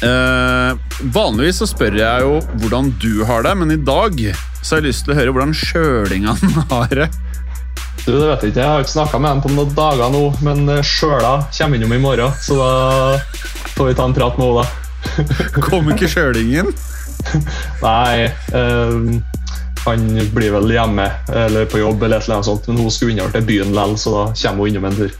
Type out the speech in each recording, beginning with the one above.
Eh, vanligvis så spør jeg jo hvordan du har det, men i dag så har jeg lyst til å høre hvordan sjølingene har det. Du, det vet jeg ikke, Jeg har ikke snakka med dem på noen dager nå, men eh, sjøla kommer innom i morgen, så da får vi ta en prat med henne. da. Kom ikke sjølingen? Nei, eh, han blir vel hjemme eller på jobb, eller et eller annet sånt, men hun skulle innover til byen likevel, så da kommer hun innom en tur.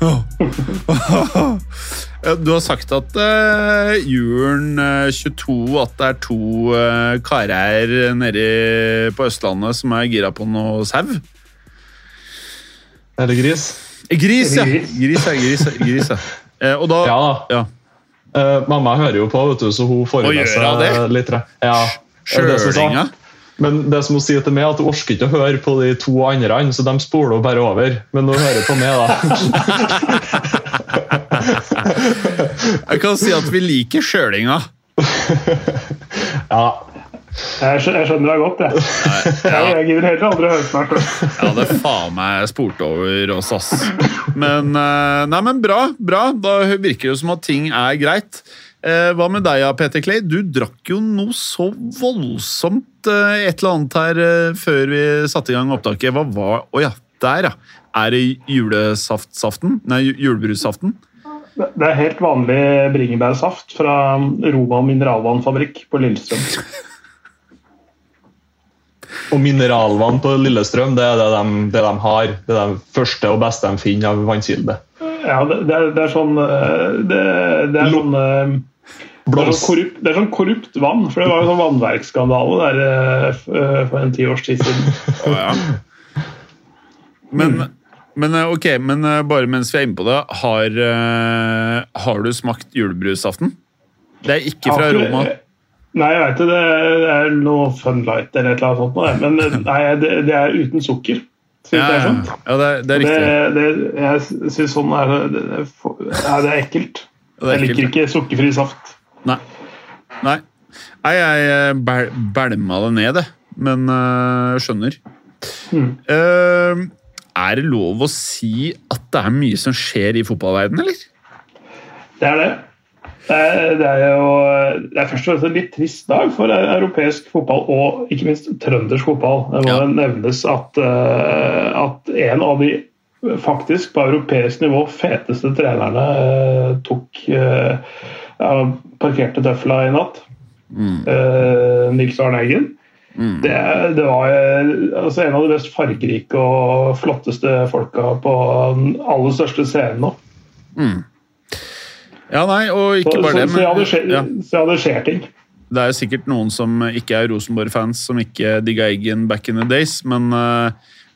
Du har sagt at uh, julen eh, 22 at det er to uh, karer nede på Østlandet som er gira på noe sau. Eller gris? Gris, ja. Gris. Ja, gris, ja, gris, ja. Uh, og da Ja da. ja. Uh, mamma hører jo på, vet du, så hun får med seg litt. Ja. Sjølinga. Men det som hun sier til meg, at hun orker ikke å høre på de to andre, så de spoler hun bare over. Men hun hører på meg, da. Jeg kan si at vi liker sjølinga. Ja, Jeg skjønner deg godt, jeg. Jeg, jeg gidder heller aldri å høre snart. Jeg hadde faen meg spurt over oss, ass. Men, eh, nei, men bra, bra. Da virker det som at ting er greit. Eh, hva med deg, Peter Clay? Du drakk jo noe så voldsomt eh, et eller annet her eh, før vi satte i gang opptaket. Hva var Å ja, der, ja. Er det julesaft-saften? Nei, ju- julebrusaften? Det er helt vanlig bringebærsaft fra Roma mineralvannfabrikk på Lillestrøm. Og mineralvann på Lillestrøm, det er det de, det de har. Det er det første og beste de finner av vannkilde. Ja, det, det, er, det er sånn Det, det er sånn det er, sånn korrupt, det er sånn korrupt vann. For det var jo sånn vannverksskandale der eh, eh, for en ti års tid siden. Oh, ja. Men, men eh, ok, men bare mens vi er inne på det, har, har du smakt julebrusaften? Det er ikke fra Roma. Nei, jeg vet det. Det er noe Funlight eller et eller annet sånt. Men nei, det, det er uten sukker. Ja, jeg har ja, ja det, er- det er riktig. det, jeg syns sånn er det, det, det, er det er ekkelt. Er Jeg liker ikke sukkerfri saft. Nei. Nei. Nei, jeg eh, bæl- bælma det ned, det. Men uh, skjønner. Mm. Uh, er det lov å si at det er mye som skjer i fotballverdenen, eller? Det er det. Det er, det er jo det er først og fremst en litt trist dag for europeisk fotball og ikke minst trøndersk fotball. Det må Ja. nevnes at, eh, at en av de faktisk på europeisk nivå feteste trenerne tok uh, parkerte tøfla i natt. Eh, Nils Arne Eggen. Det, det var eh, altså, en av de mest fargerike og flotteste folka på den aller største scenen nå. Ja, nei, og ikke Så, bare så, det, så, ja, det skjer, men ja, så ja, det skjer ting. det er jo sikkert noen som ikke er Rosenborg-fans, som ikke digga Eggen back in the days, men uh,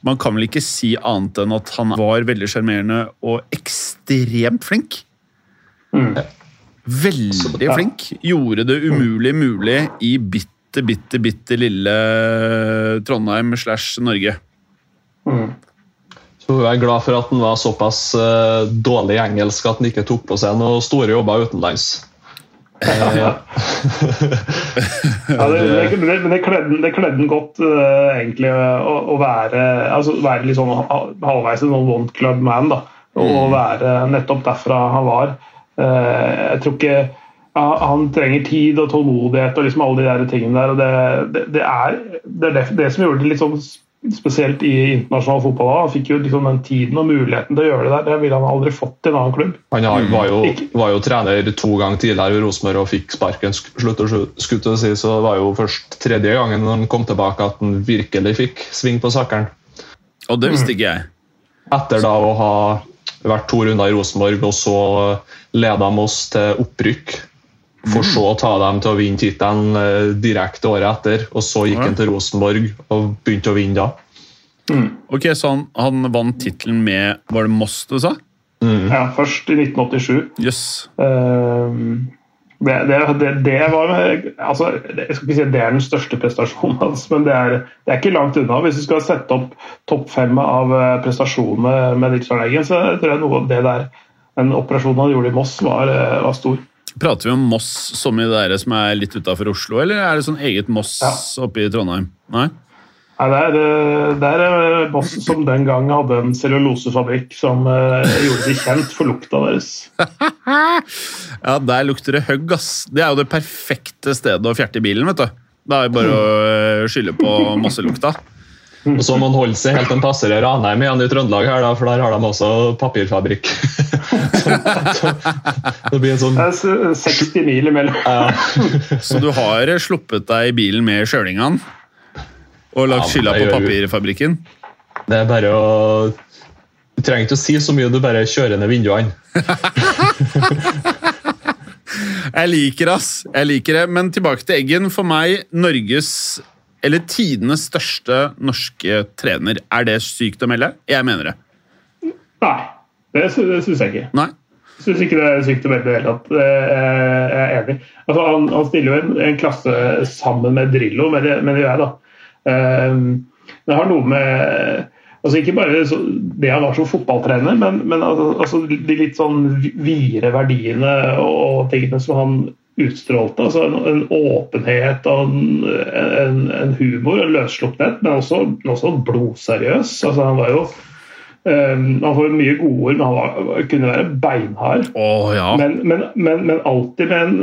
man kan vel ikke si annet enn at han var veldig sjarmerende og ekstremt flink. Mm. Veldig flink. Gjorde det umulig mulig i bitte, bitte, bitte lille Trondheim slash Norge. Mm. Så hun er glad for at han var såpass uh, dårlig i engelsk at han ikke tok på seg noen store jobber utenlands. ja, Ja, det, det, men det, det det kledde han godt, uh, egentlig, å, å være, altså, være litt sånn halvveis en sånn one club man. da, Og være nettopp derfra han var. Eh, jeg tror ikke Han trenger tid og tålmodighet og liksom alle de der tingene der. og Det, det, det er det, er det, som gjorde det litt sånn spesielt i internasjonal fotball. Han fikk jo liksom den tiden og muligheten til å gjøre det der. Det ville han aldri fått i en annen klubb. han har, var, jo, var jo trener to ganger tidligere i Rosenborg og fikk sparken, slutt og skutt å si, så det var jo først tredje gangen når han kom tilbake at han virkelig fikk sving på sakeren. Og det visste ikke jeg. Etter da å ha vært to runder i Rosenborg, og så leda de oss til opprykk. For så å ta dem til å vinne tittelen eh, direkte året etter. Og så gikk Ja. han til Rosenborg og begynte å vinne da. Ok, Så han, han vant tittelen med Var det Moss du sa? Mm. Ja, først i 1987. Yes. Eh, Det, det, det, det var altså, Jeg skal ikke si at det er den største prestasjonen hans, men det er, det er ikke langt unna. Hvis du skal sette opp topp fem av eh, prestasjonene med Nilsson Eggen, så tror jeg noe av det der den operasjonen han gjorde i Moss, var, eh, var stor. Prater vi om Moss som i dere som er litt utafor Oslo, eller er det sånn eget Moss Ja. oppe i Trondheim? Nei? Nei, det er, eh, det er eh, som den gang hadde en cellulosefabrikk som eh, gjorde de kjent for lukta deres. Ja, der lukter det høgg, ass. Det er jo det perfekte stedet å fjerte i bilen, vet du. Det er bare å skylde på masselukta. Og så må man holde seg helt til man passerer Ranheim igjen i Trøndelag, her da, for der har de også papirfabrikk. så, så, det blir en sånn Det er 60 mil imellom. ja, Så du har sluppet deg i bilen med sjølingene og lagt Ja, skylda på det gjør papirfabrikken? Det er bare å Du trenger ikke å si så mye, du bare kjører ned vinduene. Jeg liker ass. Jeg liker det. Men tilbake til Eggen. For meg, Norges eller tidenes største norske trener. Er det sykt å melde? Jeg mener det. Nei, det, sy- det syns jeg ikke. Nei. Jeg syns ikke det er sykt å melde i det hele tatt. Jeg er enig. Altså, han, han stiller jo en, en klasse sammen med Drillo, mener mener jeg, da. Eh, Det har noe med altså Ikke bare det han var som fotballtrener, men, men altså, de litt sånn videre verdiene og tingene som han utstrålte. altså En, en åpenhet og en, en, en humor, en løssluppenhet, men også, også blodseriøs. altså Han var jo eh, han får mye godord, men han var, kunne være beinhard. Oh, ja. Men, men, men, men alltid med en,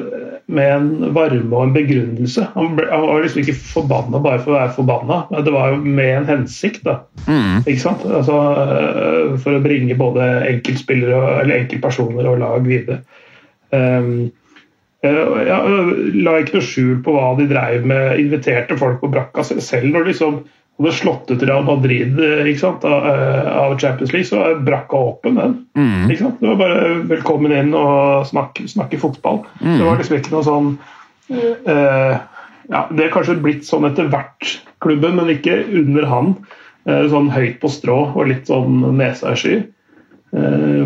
med en varme og en begrunnelse. Han, ble, han var liksom ikke forbanna bare for å være forbanna. men Det var jo med en hensikt. da. Mm. Ikke sant? Altså, øh, for å bringe både enkeltspillere eller enkeltpersoner og lag videre. Um, øh, ja, øh, la ikke noe skjul på hva de dreiv med. Inviterte folk på brakka selv- når liksom hadde slått ut Real Madrid ikke sant, av, øh, Champions League, så var brakka åpen. den. Mm. Det var bare velkommen inn og snakke, snakke fotball. Det var liksom ikke noe sånn eh, ja, Det er kanskje blitt sånn etter hvert, klubben, men ikke under han. Eh, sånn høyt på strå og litt sånn nesa i sky. Eh,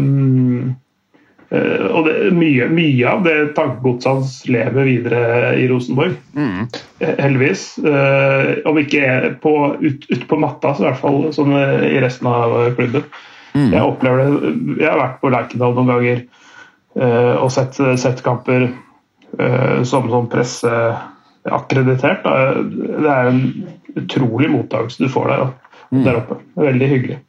og det, mye, mye av det tankegodset hans lever videre i Rosenborg. Mm. Eh, Heldigvis. Eh, om ikke på, ut, ut på matta, så i hvert fall sånn eh, i resten av klubben. Mm. Jeg opplever det Jeg har vært på Lerkendal noen ganger eh, og sett, sett kamper eh, som sånn presseakkreditert. Det er en utrolig mottakelse du får der, Mm. der oppe. Veldig hyggelig.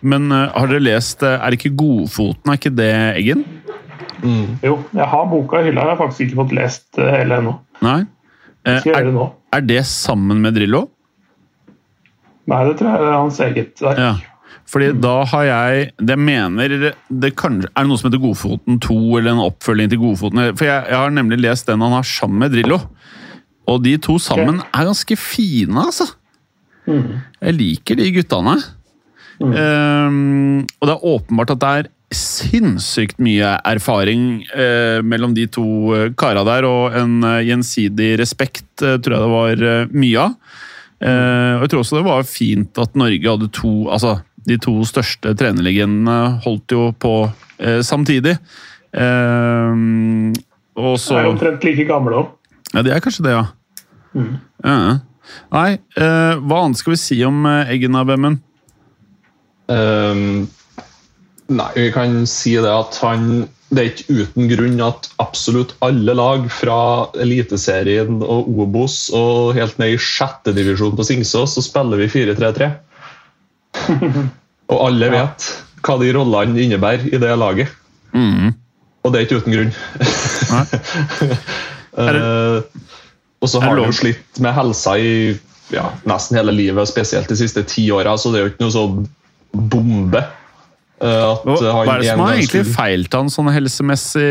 Men uh, har dere lest uh, Er ikke Godfoten, er ikke det Eggen? Mm. Jo, jeg har boka i hylla. Jeg har faktisk ikke fått lest uh, hele ennå. Nei? Eh, Skal er, det nå? er det sammen med Drillo? Nei, det tror jeg er hans eget verk. Ja. Fordi da har jeg Det mener det kan, Er det noe som heter Godfoten 2, eller en oppfølging til Godfoten? For jeg, jeg har nemlig lest den han har sammen med Drillo. Og de to sammen er ganske fine, altså. Jeg liker de guttene. Ehm, og det er åpenbart at det er sinnssykt mye erfaring eh, mellom de to eh, kara der, og en eh, gjensidig respekt eh, tror jeg det var eh, mye av. Eh, og jeg tror også det var fint at Norge hadde to Altså, de to største trenerlegendene holdt jo på samtidig. Ehm, og så er omtrent like gamle òg. Ja, de er kanskje det, ja. ja. Nei, hva annet skal vi si om Eggen av Bemmen? Ehm, nei, vi kan si det at han Det er ikke uten grunn at absolutt alle lag fra Eliteserien og Obos og helt ned i sjette divisjon på Singsås, så spiller vi 4-3-3. og alle vet hva de rollene innebærer i det laget. Mm. Og det er ikke uten grunn. uh, og så har han slitt med helsa i ja, nesten hele livet, spesielt de siste ti åra, så det er jo ikke noe sånn bombe. eh, at Hva, er det som en har egentlig feilt han sånn helsemessig?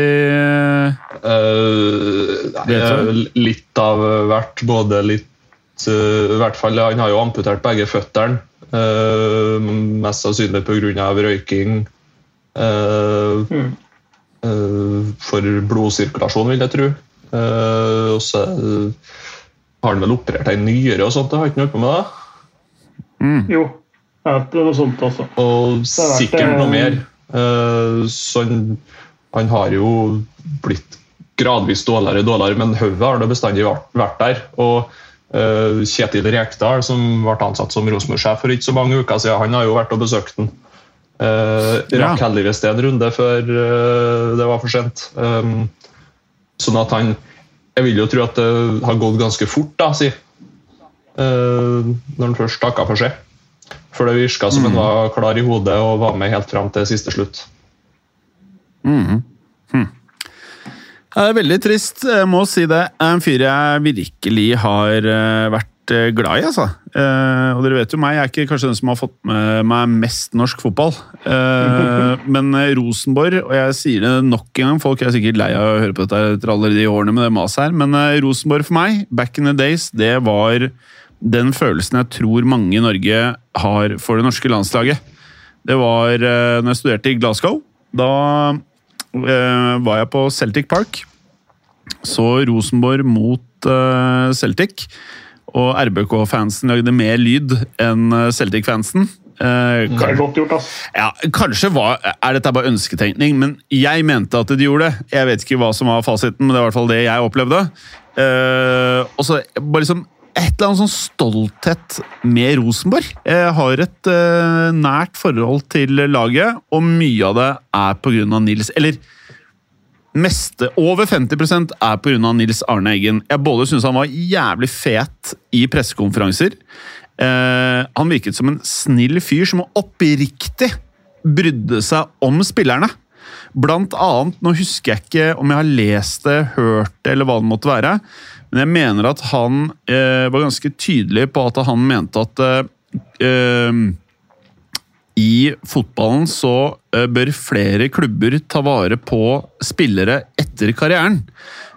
Uh, nei, eh, litt av hvert. Både litt uh, I hvert fall, Han har jo amputert begge føttene. Uh, mest sannsynlig pga. røyking. Uh, Mm. for blodsirkulasjon, vil jeg tro. Eh, og så har han vel operert ei nyre og sånt. Jeg har ikke noe på med det. Jo, ja, det er noe sånt også. Og sikkert eh, noe mer. Eh, så han Han har jo blitt gradvis dårligere og dårligere, men hodet har det bestandig vært der. Og uh, Kjetil Rekdal, som ble ansatt som Rosenborg-sjef for ikke så mange uker siden, han har jo vært og besøkt den. Uh, Ja. Rakk heldigvis det en runde før uh, det var for sent. Um, sånn at han Jeg vil jo tro at det har gått ganske fort, da, si. Uh, når han først takka for seg. For det virka som han var klar i hodet og var med helt fram til siste slutt. Det er veldig trist, jeg må si det. En fyr jeg virkelig har eh, vært eh, glad i, altså. Eh, og dere vet jo meg, jeg er ikke kanskje den som har fått med meg mest norsk fotball. Men Rosenborg, og jeg sier det nok en gang, folk er sikkert lei av å høre på dette etter alle de årene med det maset her, men Rosenborg for meg, back in the days, det var den følelsen jeg tror mange i Norge har for det norske landslaget. Det var eh, når jeg studerte i Glasgow. Da eh, var jeg på Celtic Park. Så Rosenborg mot eh, Celtic. Og RBK-fansen lagde mer lyd enn eh, Celtic-fansen. Eh, Det er godt gjort, ass. ja, kanskje var, er dette bare ønsketenkning, men jeg mente at de gjorde det. Jeg vet ikke hva som var fasiten, men det er i hvert fall det jeg opplevde. Eh, og så bare liksom et eller annet sånn stolthet med Rosenborg. Jeg har et eh, nært forhold til laget, og mye av det er pga. Nils Eller meste, over 50% er pga. Nils Arne Eggen. Jeg både syns han var jævlig fet i pressekonferanser. Eh, han virket som en snill fyr som oppriktig brydde seg om spillerne. Blant annet, nå husker jeg ikke om jeg har lest det, hørt det eller hva det måtte være, men jeg mener at han eh, var ganske tydelig på at han mente at eh, eh, i fotballen så eh, bør flere klubber ta vare på spillere etter karrieren.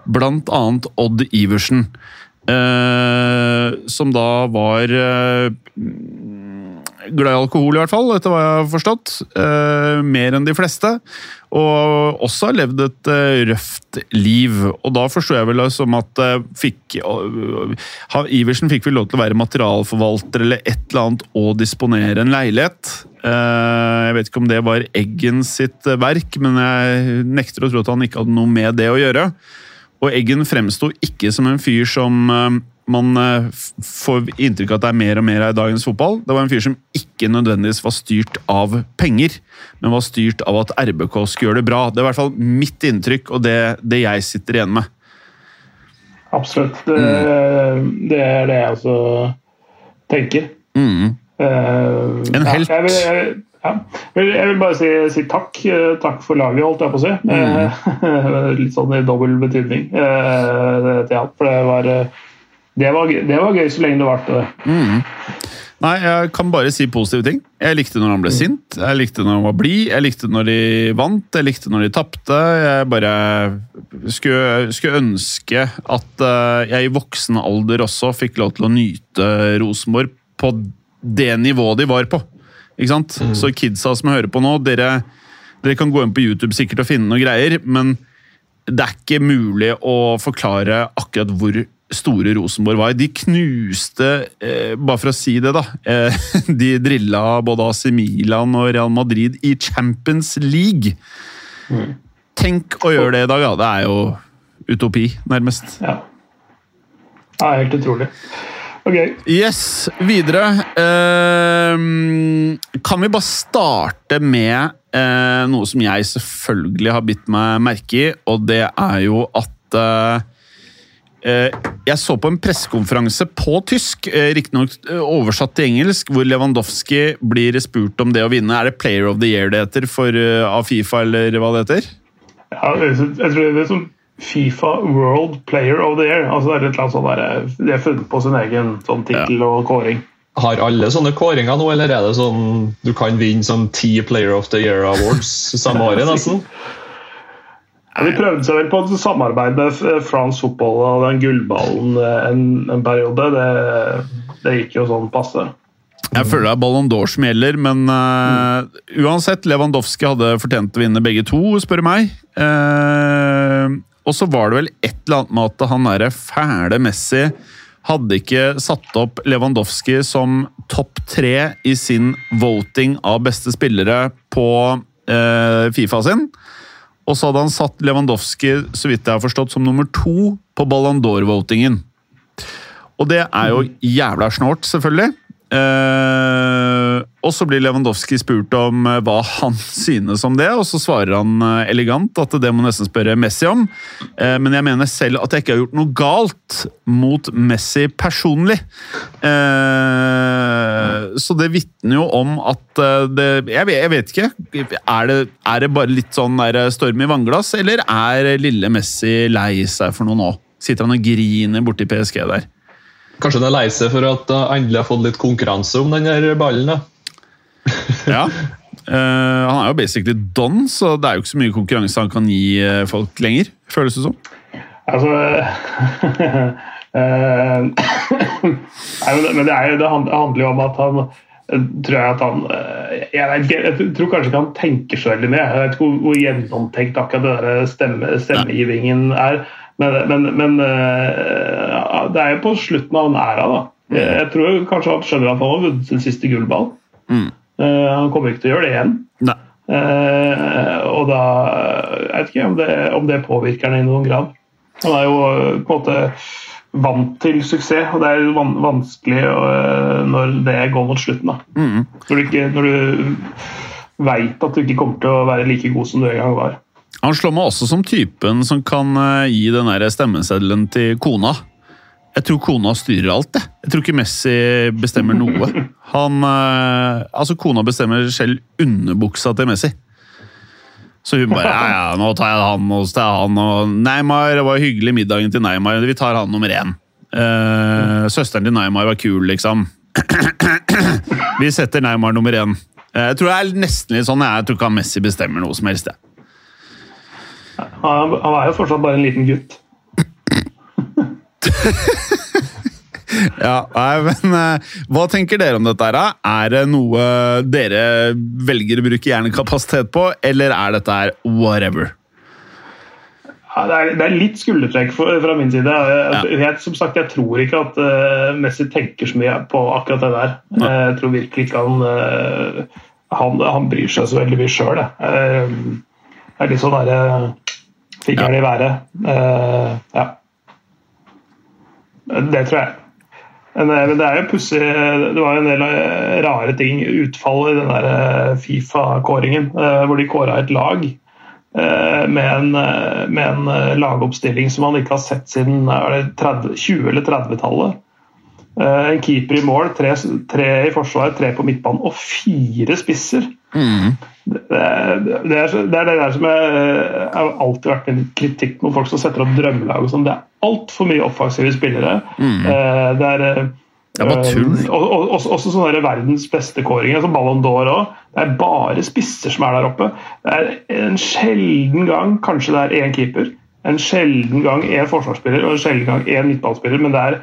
Blant annet Odd Iversen. eh, som da var glad i alkohol, i hvert fall, etter hva jeg har forstått. Eh, mer enn de fleste. Og også har levd et eh, røft liv. Og da forstår jeg vel som at eh, fikk, uh, Iversen fikk vel lov til å være materialforvalter eller et eller annet og disponere en leilighet. Eh, jeg vet ikke om det var Eggen sitt eh, verk, men jeg nekter å tro at han ikke hadde noe med det å gjøre. Og Eggen fremsto ikke som en fyr som man eh, får inntrykk av at det er mer og mer av i dagens fotball. Det var en fyr som ikke nødvendigvis var styrt av penger, men var styrt av at RBK skulle gjøre det bra. Det er i hvert fall mitt inntrykk, og det, det jeg sitter igjen med. Absolutt. Det, Mm. det er det jeg også tenker. Mm. Uh, En ja, helt. Jeg vil, jeg, ja. jeg vil- bare si, si takk. Eh, Takk for laget, holdt jeg på å si. Mm. Litt sånn i dobbel betydning uh, til alt. For det var, det var, gøy- det var gøy så lenge det varte. Mm. Nei, jeg kan bare si positive ting. Jeg likte når han ble sint, jeg likte når han var blid, jeg likte når de vant, jeg likte når de tapte. Jeg bare skulle, skulle ønske at eh, jeg i voksen alder også fikk lov til å nyte Rosenborg på det nivået de var på. Ikke sant? Så kidsa som hører på nå, dere, dere kan gå inn på YouTube sikkert og finne noe greier, men det er ikke mulig å forklare akkurat hvor store Rosenborg var. De knuste, eh, bare for å si det, da eh, De drilla både AC Milan og Real Madrid i Champions League. Tenk å gjøre det i dag, da. Det er jo utopi, nærmest. Ja. Det er helt utrolig. Okay. Yes, videre. Eh, kan vi bare starte med eh, noe som jeg selvfølgelig har bitt meg merke i, og det er jo at eh, Jeg så på en pressekonferanse på tysk, eh, riktignok eh, oversatt til engelsk, hvor Lewandowski blir spurt om det å vinne. Er det Player of the Year det heter for, eh, av Fifa, eller hva det heter? Ja, jeg tror det er som Fifa World Player of the Year. Altså det er et eller annet sånt der, De har funnet på sin egen sånn tittel og kåring. Har alle sånne kåringer nå, eller er det sånn du kan vinne sånn ti Player of the Year Awards samme året, nesten? Ja, de prøvde seg vel på et samarbeid med F- France Football og den gullballen eh, en, en periode. Det, det gikk jo sånn passe. Jeg føler det er Ballon d'Or som gjelder, men uh, uansett, Lewandowski hadde fortjent å vinne begge to, spør du meg. Uh, og så var det vel et eller annet med at han derre fæle Messi hadde ikke satt opp Lewandowski som topp tre i sin voting av beste spillere på uh, Fifa sin. Og så hadde han satt Lewandowski så vidt jeg har forstått, som nummer to på Ballon d'Or-votingen. Og det er jo jævla snålt, selvfølgelig. Eh, og så blir Lewandowski spurt om eh, hva han synes om det, og så svarer han eh, elegant at det må nesten spørre Messi om. Eh, men jeg mener selv at jeg ikke har gjort noe galt mot Messi personlig. Så det vitner jo om at det jeg vet, ikke. Er det, er det bare litt sånn storm i vannglass, eller er lille Messi lei seg for noe nå? Sitter han og griner borti PSG der? Kanskje han er lei seg for at han endelig har fått litt konkurranse om den ballen. da. Ja. Uh, han er jo basically don, så det er jo ikke så mye konkurranse han kan gi eh, folk lenger. Føles det som. Altså eh, Nei, men, det, jo- det handler jo om at han tror jeg at han jeg, vet jeg tror kanskje ikke han tenker så veldig mye. Jeg vet ikke hvor, hvor gjennomtenkt akkurat der stemme, stemmegivingen er. Men, men, men det er jo på slutten av en æra, da. Jeg, jeg tror kanskje han skjønner at han har vunnet sin siste gullball. Mm. Eh, han kommer ikke til å gjøre det igjen. Nei. Eh, og da Jeg vet ikke om det, om det påvirker han i noen grad. Han er jo eh, på en måte vant til suksess, og det er van vanskelig når det går mot slutten. da. Mm. Når du, ikke, når du veit at du ikke kommer til å være like god som du en gang var. Han slår meg også som typen som kan gi den stemmeseddelen til kona. Jeg tror kona styrer alt. Jeg, jeg tror ikke Messi bestemmer noe. Han, eh, altså Kona bestemmer selv underbuksa til Messi. Så hun bare ja, ja, nå tar jeg han og så tar jeg han. Og Neymar, det var hyggelig middagen til Neymar. Vi tar han nummer én. Eh, søsteren til Neymar var kul, liksom. Vi setter Neymar nummer én. Eh, Jeg tror det er nesten litt sånn. Jeg tror ikke han Messi bestemmer noe som helst. Jeg. Han er jo fortsatt bare en liten gutt. Ja, nei, men eh, Hva tenker dere om dette? her? Er det noe dere velger å bruke hjernekapasitet på, eller er dette her whatever? Ja, det, er, det er litt skuldertrekk fra min side. Jeg, jeg, som sagt, jeg tror ikke at uh, Messi tenker så mye på akkurat det der. Ja. Jeg tror virkelig ikke han, uh, han Han bryr seg så veldig mye sjøl, Det uh, Det er litt sånn derre Fikk han det i været. Ja. Det tror jeg. Men, eh, det er jo pussig Det var jo en del eh, rare ting, utfall i den der eh, Fifa-kåringen, hvor de kåra et lag med en, med en lagoppstilling som man ikke har sett siden er 30, 20- eller 30-tallet. Eh, En keeper i mål, tre, tre i forsvar, tre på midtbanen og fire spisser. Det, er- det, er, det er det der som jeg, jeg har alltid vært en kritikk mot folk som setter opp drømmelag. sånn. Det er altfor mye offensive spillere. Eh, Det er eh, Det er bare tull. eh, og, og, også, også sånne verdens beste kåringer, som Ballon d'Or òg. Det er bare spisser som er der oppe. Det er en sjelden gang kanskje det er én keeper, en sjelden gang én forsvarsspiller og en sjelden gang én midtballspiller, men det er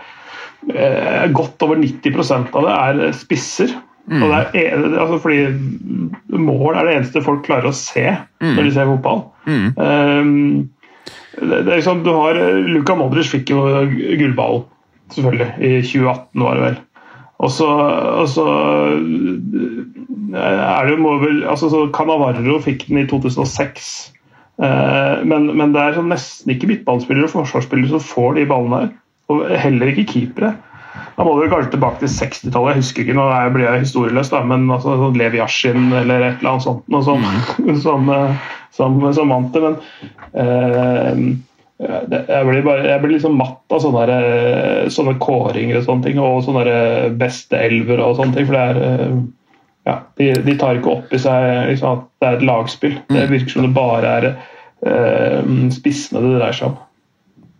eh, godt over 90% av det er spisser. Og det er, altså fordi mål er det eneste folk klarer å se når de ser fotball. Um, det, det er liksom, du har Luka Modric fikk jo gullballen, selvfølgelig, i 2018 var det vel. Og så, og så er det jo vel, altså så Cannavaro fikk den i 2006. Uh, men, men det er sånn nesten ikke midtballspillere og forsvarsspillere som får de ballene her. Og heller ikke keepere. Da må du kanskje tilbake til 60-tallet. Jeg husker ikke, nå blir jeg historieløs, da, men altså, sånn Lev Yashin eller et eller annet sånt noe som, som, eh, som, som vant det. Men eh, det, jeg blir bare, jeg blir liksom matt av sånne, eh, sånne kåringer og sånne ting. Og sånne beste elver og sånne ting. For det er ja, de, de tar ikke opp i seg liksom, at det er et lagspill. Det virker som det bare er eh, spissene det dreier seg om.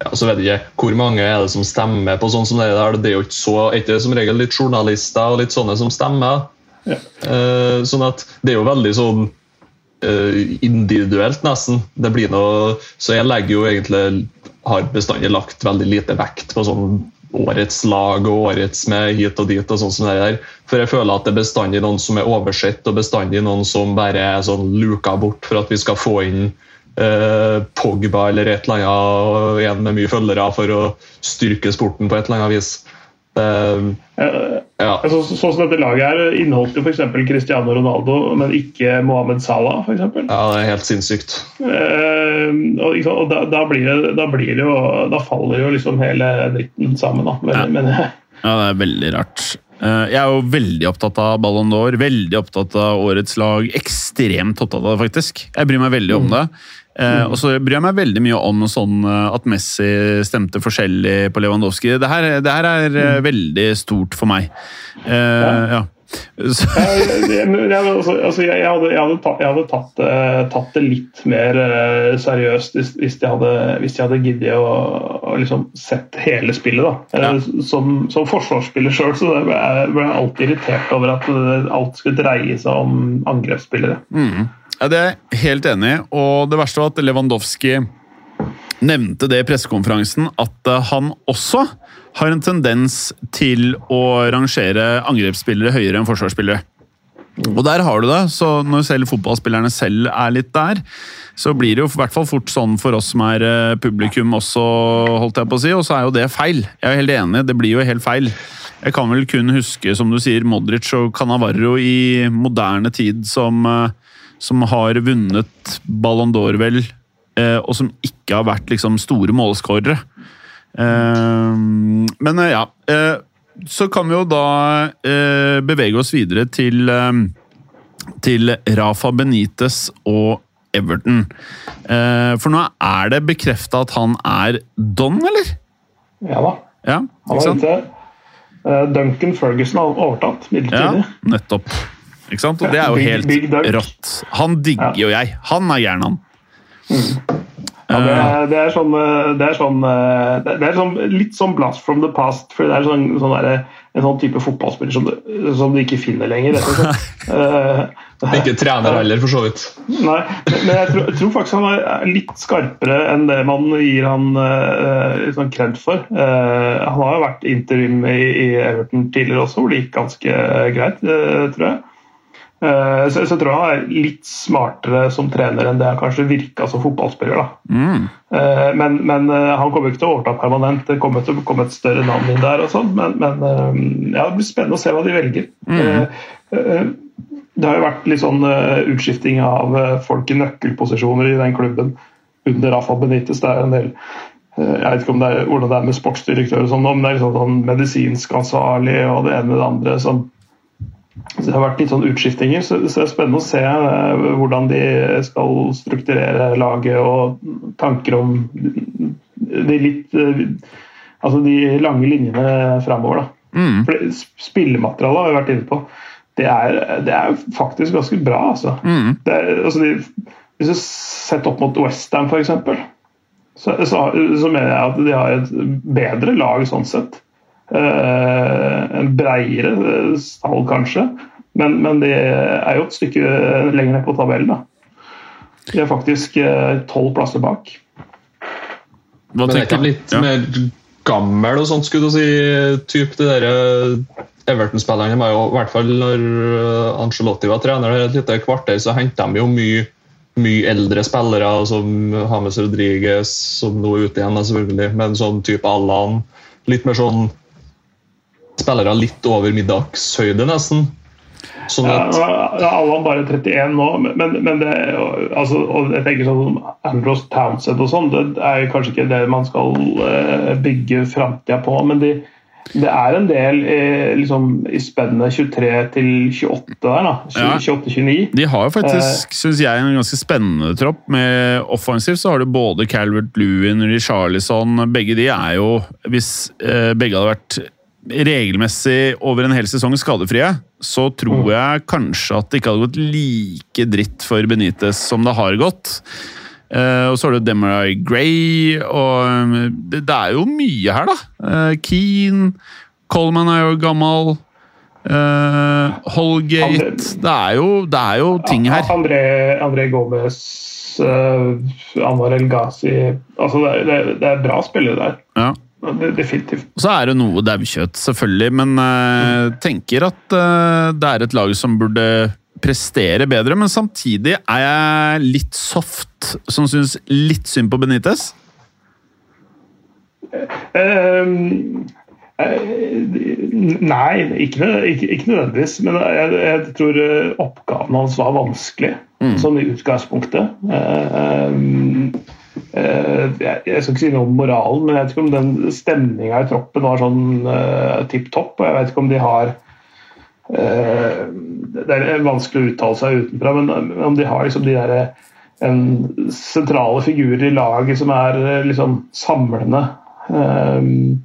Ja, så vet jeg ikke hvor mange er det som stemmer på sånn som det der. Det er jo ikke så, ikke som regel litt journalister og litt sånne som stemmer. Ja. Uh, sånn at det er jo veldig sånn uh, individuelt, nesten. Det blir noe, så jeg legger jo egentlig har bestandig lagt veldig lite vekt på sånn årets lag og årets med hit og dit. og sånn som det der. For jeg føler at det er bestandig noen som er oversett, og bestandig noen som bare er sånn luka bort for at vi skal få inn eh, Pogba eller et eller annet, og en med mye følgere for å styrke sporten på et eller annet vis. Uh, ja. Altså, så, sånn som dette laget her inneholdt jo f.eks. Cristiano Ronaldo, men ikke Mohammed Salah, f.eks. ja, det er helt sinnssykt. Uh, og, og da, da, blir det, da blir det jo Da faller jo liksom hele dritten sammen, da. Men, Ja. men Ja, det er veldig rart. Uh, Jeg er jo veldig opptatt av Ballon d'Or, veldig opptatt av årets lag. Ekstremt opptatt av det, faktisk. Jeg bryr meg veldig om det. Eh, og så bryr jeg meg veldig mye om sånn eh, at Messi stemte forskjellig på Lewandowski. Det her, det her er mm. veldig stort for meg. Uh, ja. Jeg, jeg, jeg, altså, jeg, jeg hadde, jeg hadde, tatt, hadde tatt, eh, tatt det litt mer eh, seriøst hvis, hvis de hadde, hvis de hadde giddet å, å liksom sett hele spillet. da. Ja. Eh, Som, som forsvarsspiller sjøl ble jeg alltid irritert over at eh, alt skulle dreie seg om angrepsspillere. Ja, det er jeg helt enig i. Og det verste var at Lewandowski nevnte det i pressekonferansen, at eh, han også har en tendens til å rangere angrepsspillere høyere enn forsvarsspillere. Og der har du det. Så når selv fotballspillerne selv er litt der, så blir det jo i hvert fall fort sånn for oss som er eh, publikum også, holdt jeg på å si. Og så er jo det feil. Jeg er helt enig, det blir jo helt feil. Jeg kan vel kun huske, som du sier, Modric og Canavarro i moderne tid som, eh, som har vunnet Ballon d'Or, vel, eh, og som ikke har vært liksom store målskårere. Eh, Men eh, ja. eh, Så kan vi jo da eh, bevege oss videre til, til Rafa Benitez og Everton. Eh, For nå er det bekrefta at han er don, eller? Ja da, Ja, han var ute. Duncan Ferguson har overtatt Ja, nettopp. Ikke sant? Og det er jo helt rått. Han digger jo jeg. Han er gæren, han. Ja, det, er, det er sånn, eh, det er sånn, eh, det er sånn litt sånn blast from the past. for Det er sånn, sånn der, en sånn type fotballspiller som, du- som du ikke finner lenger. Eh, Ikke trener heller, for så vidt. Nei, men jeg tror, jeg tror faktisk han er litt skarpere enn det man gir han uh, sånn kred for. Eh, han har jo vært interim i, i Everton tidligere også, hvor det gikk ganske greit, eh, tror jeg. Eh, så, jeg tror han er litt smartere som trener enn det han kanskje virka som fotballspiller. da. Mm. Eh, Men, men eh, han kommer ikke til å overta permanent. Det kommer til å komme et større navn inn der. og sånn, Men, men ja, det blir spennende å se hva de velger. Eh, Det har jo vært litt sånn utskifting av folk i nøkkelposisjoner i den klubben under Rafa Benitez. Det er en del jeg vet ikke om det er, hvordan det er med sportsdirektør, og sånn, men det er liksom sånn medisinsk ansvarlig og det ene med det andre. som så Det har vært litt sånn utskiftinger, så, det er spennende å se eh, hvordan de skal strukturere laget og tanker om de litt eh, Altså de lange linjene framover. Mm. For Spillematerialet har vi vært inne på. Det er, det er faktisk ganske bra, altså. Mm. Det er, altså de, hvis du setter opp mot Westham, f.eks., så, så, så mener jeg at de har et bedre lag sånn sett. Eh, en breiere stall, kanskje. Men, men de er jo et stykke lenger ned på tabellen. da. De er faktisk eh, tolv plasser bak. Hva Men det er ikke litt Ja. mer gammel og sånt, skulle du si, typ de der eh, Everton-spillerne var jo, i hvert fall når Angelotti Ancelotti var trener et lite kvarter, så henta de jo mye mye eldre spillere, som James Rodriguez, som nå er ute igjen, selvfølgelig, men sånn type Allan. Litt mer sånn spillere litt over middagshøyde, nesten. Sånn at Ja, alle Allan bare 31 nå, men, men det, altså, og jeg tenker sånn Andros Townsend og sånn, det er jo kanskje ikke det man skal eh, bygge framtida på. Men de, det er en del i, liksom, i spennet 23 til 28 der, da. 28-29. De har jo faktisk, synes jeg, en ganske spennende tropp. Med offensivt så har du både Calvert Lewin, Richarlison Begge de er jo, hvis eh, begge hadde vært regelmessig over en hel sesong skadefrie, så tror jeg kanskje at det ikke hadde gått like dritt for Benitez som det har gått. Uh, og så har du Demarai Gray, og eh, det, det er jo mye her, da. Uh, Keane, Coleman er jo gammel. Uh, Holgate det er, jo, det er jo ting her. André, André Gomez, uh, Anwar El Ghazi altså, det, det, det er bra spillere der. Ja. Definitivt. Så er det noe daukjøtt, selvfølgelig, men uh, tenker at uh, det er et lag som burde prestere bedre. Men samtidig er jeg litt soft, som syns litt synd på Benitez. Ehm, Nei, ikke, ikke, ikke, nødvendigvis. Men jeg, jeg, tror oppgaven hans var vanskelig, mm. sånn i utgangspunktet. Jeg, jeg, skal ikke si noe om moralen, men jeg vet ikke om den stemninga i troppen var sånn uh, tipp topp. Og jeg vet ikke om de har uh, Det er vanskelig å uttale seg utenfra, men om de har liksom de der en sentrale figurer i laget som er eh, liksom samlende. Um,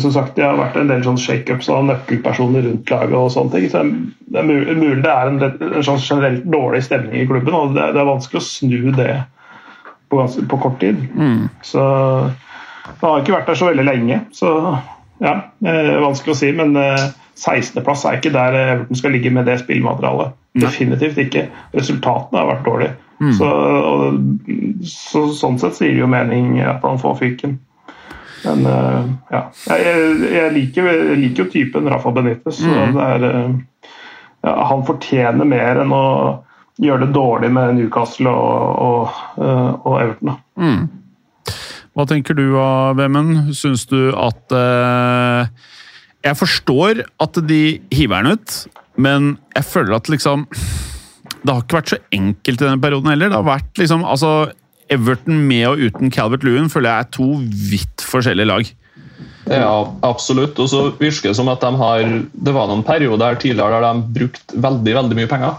som sagt, Det har vært en del sånn shakeups av nøkkelpersoner rundt laget. og sånne ting, så Det er mulig det er en, en sånn generelt dårlig stemning i klubben. og Det, det er vanskelig å snu det på, ganske, på kort tid. Mm. Så Det har ikke vært der så veldig lenge. så ja, eh, Vanskelig å si, men eh, 16.-plass er ikke der Everton skal ligge med det spillmaterialet. Definitivt ikke. Resultatene har vært dårlige. Mm. Så, og, så, sånn sett sier det jo mening at han får fyken. Men eh, ja. Jeg, jeg, liker, jeg, liker, jo typen Rafa Benitez. Mm. Er, uh, ja, han fortjener mer enn å gjøre det dårlig med Newcastle og, og, uh, og Everton. Mm. Hva tenker du, av Vemund? Syns du at Jeg forstår at de hiver den ut, men jeg føler at liksom det har ikke vært så enkelt i denne perioden heller. Det har vært liksom, altså Everton med og uten Calvert Lewin føler jeg er to vidt forskjellige lag. Ja, absolutt. Og så virker det som at de har Det var noen perioder her tidligere der de brukte veldig veldig mye penger.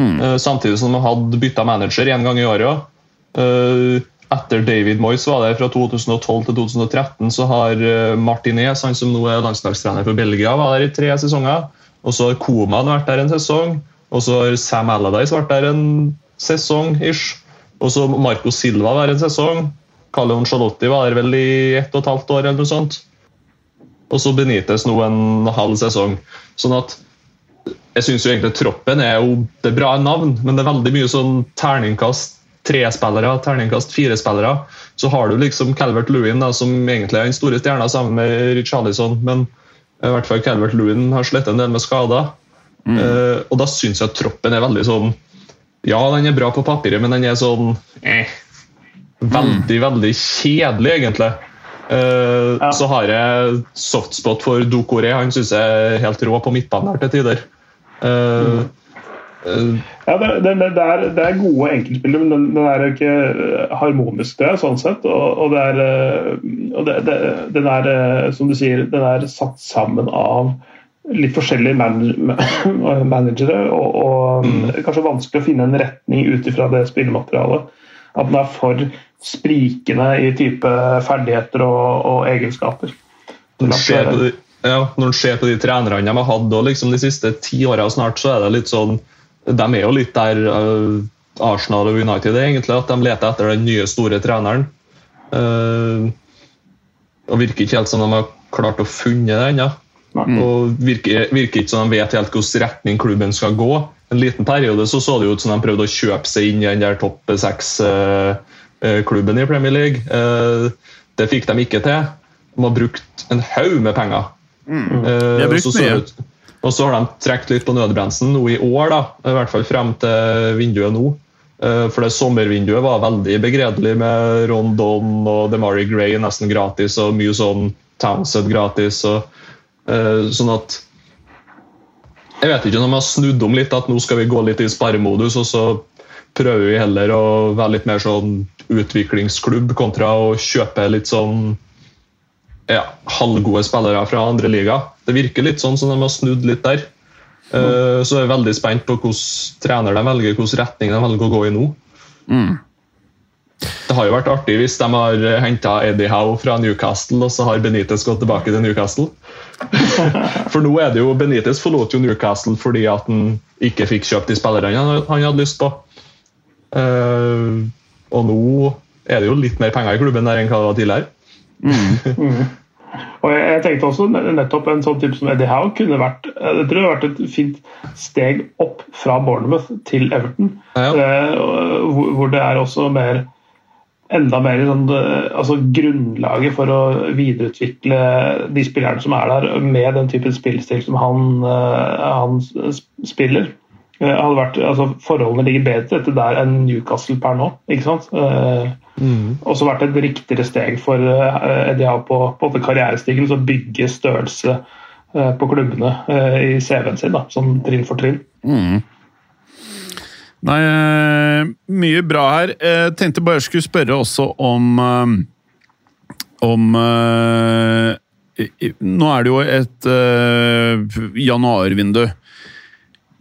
Mm. Uh, samtidig som de hadde bytta manager én gang i året. Uh, etter David Moyes var det fra 2012 til 2013, så har uh, Martinez, han som nå er landslagstrener for Belgia, var der i tre sesonger. Og så har Koman vært der en sesong. Og så har Sam Allardyce vært der en sesong ish. Og så Marco Silva der en sesong. Carleon Charlotti var der vel i ett og et halvt år eller noe sånt. Og så Benitez nå en halv sesong. Sånn at jeg syns egentlig troppen er jo det er bra navn, men det er veldig mye sånn terningkast tre-spillere, terningkast fire-spillere. Så har du liksom Calvert Lewin, da, som egentlig er den store stjerna sammen med Richarlison, men i hvert fall Calvert Lewin har slitt en del med skader. Mm. Uh, og da syns jeg at troppen er veldig sånn Ja, den er bra på papiret, men den er sånn eh, Veldig, mm. veldig kjedelig, egentlig. Uh, ja. Så har jeg softspot for Dokore. Han syns jeg er helt rå på midtbanen her til tider. Uh, ja, det, det, det, er, det, er, gode enkeltspillere, men den, den, er ikke harmonisk, det, sånn sett. Og, og, det er, og den er, som du sier, den er satt sammen av litt forskjellige managere, og, og mm. kanskje vanskelig å finne en retning ut ifra det spillematerialet. At den er for sprikende i type ferdigheter og, og egenskaper. Når en ja, når en ser på de trenerne de har hatt liksom de siste ti åra snart, så er det litt sånn De er jo litt der uh, Arsenal og United er, egentlig, at de leter etter den nye, store treneren. Uh, og virker ikke helt som de har klart å funne det ennå. Mm. Og virker, virker, ikke som de vet helt hvilken retning klubben skal gå. En liten periode så, så det ut som de prøvde å kjøpe seg inn i den der topp seks-klubben eh, i Premier League. Det fikk de ikke til. De har brukt en haug med penger. Mm. Eh, de har brukt mye. Og så har de trukket litt på nødbremsen nå i år, da, i hvert fall frem til vinduet nå. Eh, for det sommervinduet var veldig begredelig med Rondon og DeMari Gray nesten gratis og mye sånn Townsend gratis. og uh, sånn at Jeg vet ikke om de har snudd om litt, at nå skal vi gå litt i sparemodus, og så prøver vi heller å være litt mer sånn utviklingsklubb kontra å kjøpe litt sånn ja, halvgode spillere fra andre liga. Det virker litt sånn som de har snudd litt der. Mm. Så jeg er veldig spent på hvilken trener de velger, hvilken retning de velger å gå i nå. Mm. Det har jo vært artig hvis de har henta Eddie Howe fra Newcastle, og så har Benitez gått tilbake til Newcastle. For nå er det jo Benitez forlot jo Newcastle fordi at han ikke fikk kjøpt de spillerne han hadde lyst på. Uh, og nå er det jo litt mer penger i klubben der enn hva det var tidligere. Mm. mm. Og jeg tenkte også nettopp en sånn type som Eddie Howe kunne vært jeg tror det vært et fint steg opp fra Bournemouth til Everton. Ja, ja. Eh, hvor det er også mer enda mer sånn, eh, altså grunnlaget for å videreutvikle de spillerne som er der, med den typen spillstil som han, eh, han spiller. Eh, hadde vært, altså Forholdene ligger bedre til dette der enn Newcastle per nå. ikke sant? Eh, Mm. også vært et riktigere steg for eh, Eddie Howe på, på karrierestigen. Så bygge størrelse eh, på klubbene eh, i CV-en sin, da, sånn trinn for trinn. Nei, eh, mye bra her. Jeg tenkte bare jeg skulle spørre også om Om eh, Nå er det jo et januarvindu.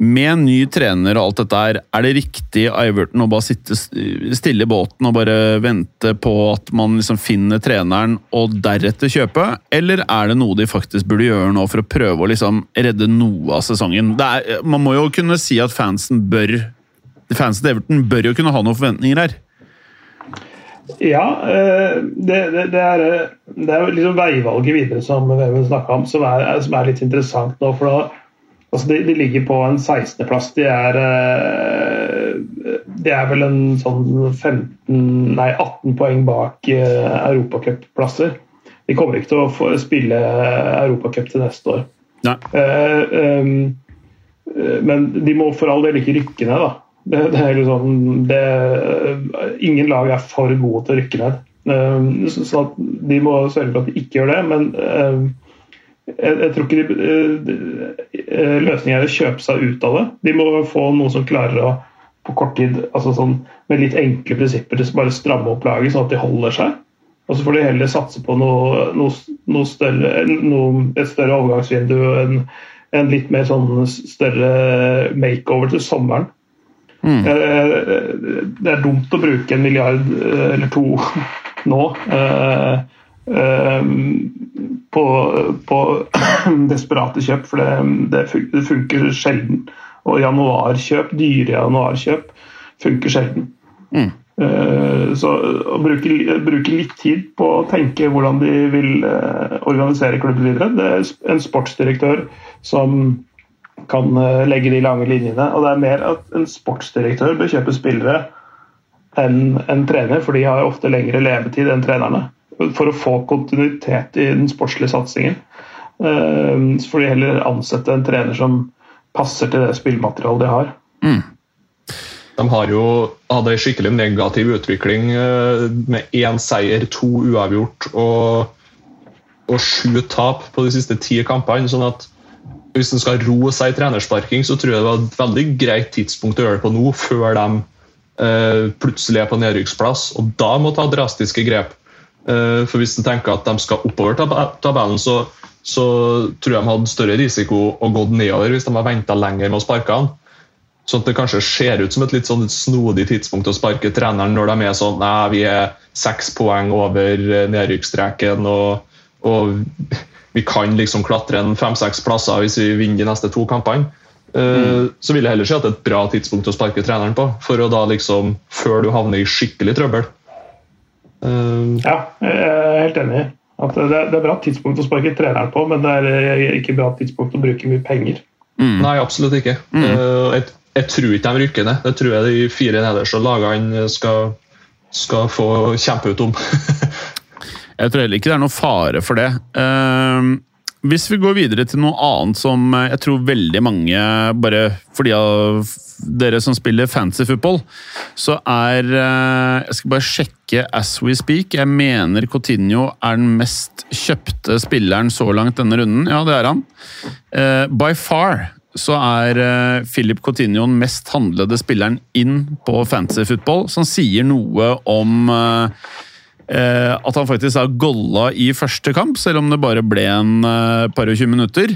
Med ny trener og alt dette her, er det riktig Iverton å bare sitte stille i båten og bare vente på at man liksom finner treneren og deretter kjøpe? Eller er det noe de faktisk burde gjøre nå for å prøve å liksom redde noe av sesongen? Er, man må jo kunne si at fansen bør Fansen til Everton bør jo kunne ha noen forventninger her. Ja, eh, det, det, det, er, eh, det er liksom veivalget videre som vi snakka om, som er, som er litt interessant nå. for da Altså de, de ligger på en 16.-plass. De eh, De er vel en sånn 15, nei 18 poeng bak eh, europacupplasser. De kommer ikke til å få spille europacup til neste år. Nei. Eh, um, eh, men de må for all del ikke rykke ned, da. Det, det er liksom, det, ingen lag er for gode til å rykke ned. Um, så, så de må sørge for at de ikke gjør det. Men um, jeg, jeg tror ikke de, de, løsningen er å kjøpe seg ut av det. De må få noe som klarer å på kort tid, altså sånn, med litt enkle prinsipper, bare stramme opp laget sånn at de holder seg. Og så får de heller satse på noe, noe, noe større, noe, et større overgangsvindu. En, en litt mer sånn større makeover til sommeren. Mm. Det er dumt å bruke en milliard eh, eller to nå eh, eh, på, på desperate kjøp, for det, det funker sjelden. Og januarkjøp, dyre januarkjøp, funker sjelden. Mm. Så å bruke, bruke litt tid på å tenke hvordan de vil eh, organisere klubben videre. Det er en sportsdirektør som kan eh, legge de lange linjene. Og det er mer at en sportsdirektør bør kjøpe spillere enn en trener, for de har ofte lengre levetid enn trenerne. For å få kontinuitet i den sportslige satsingen. Eh, Så får de heller ansette en trener som passer til det spillmaterialet de har. De har jo hatt en skikkelig negativ utvikling eh, med én seier, to uavgjort og, og sju tap på de siste ti kampene. sånn at hvis en skal roe seg i trenersparking, så tror jeg det var et veldig greit tidspunkt å gjøre det på nå, før de eh, plutselig er på nedrykksplass. Og da må ta drastiske grep. Eh, for hvis en tenker at de skal oppover tabellen, så, så tror jeg de hadde større risiko å gå nedover hvis de hadde venta lenger med å sparke han. Sånn at det kanskje ser ut som et litt sånn snodig tidspunkt å sparke treneren når de er sånn Nei, vi er seks poeng over nedrykkstreken nedrykksstreken, og, og vi kan liksom klatre en fem-seks plasser hvis vi vinner de neste to kampene. Mm. Så vil jeg heller si at det er et bra tidspunkt å sparke treneren på, for å da liksom, før du havner i skikkelig trøbbel. Eh, Ja, jeg er helt enig. At det, er, det er bra tidspunkt å sparke treneren på, men det er eh, ikke bra tidspunkt å bruke mye penger. Nei, absolutt ikke. Mm. jeg, jeg tror ikke de rykker ned. Det tror jeg de fire nederste lagene skal, skal få kjempe ut om. Jeg tror heller ikke det er noen fare for det. Ehm, hvis vi går videre til noe annet som eh, jeg tror veldig mange, bare for de av dere som spiller fancy football, så er eh, Jeg skal bare sjekke as we speak. Jeg mener Coutinho er den mest kjøpte spilleren så langt denne runden. Ja, det er han. Eh, by far så er Philip Coutinho den mest handlede spilleren inn på fancy football, som sier noe om eh, at han faktisk har golla i første kamp, selv om det bare ble en eh, par og tjue minutter.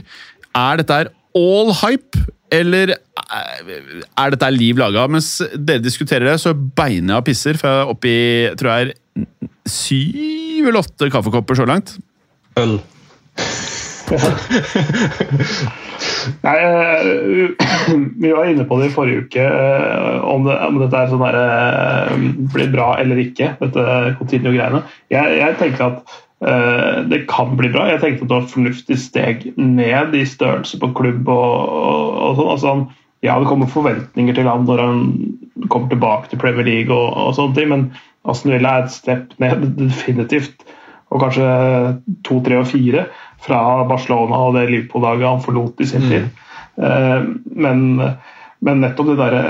Er dette all hype, eller eh, er dette liv laga? Mens dere diskuterer det, så beiner jeg og pisser, for jeg er oppe i tror jeg er syv eller åtte kaffekopper så langt. Øl. Nei, eh, Vi var inne på det i forrige uke, eh, om, det, om dette er sånn der, eh, blir bra eller ikke. dette Coutinho-greiene. Jeg, jeg tenker at uh, det kan bli bra. Jeg tenkte at det var et fornuftig steg ned i størrelse på klubb. og, og, og sånn. Altså, ja, det kommer forventninger til han når han kommer tilbake til Premier League, og, og sånne ting, men Aston Villa er et step ned, definitivt. Og kanskje to, tre og fire fra Barcelona og det Liverpool-laget han forlot i sin tid. Mm. Men men nettopp det derre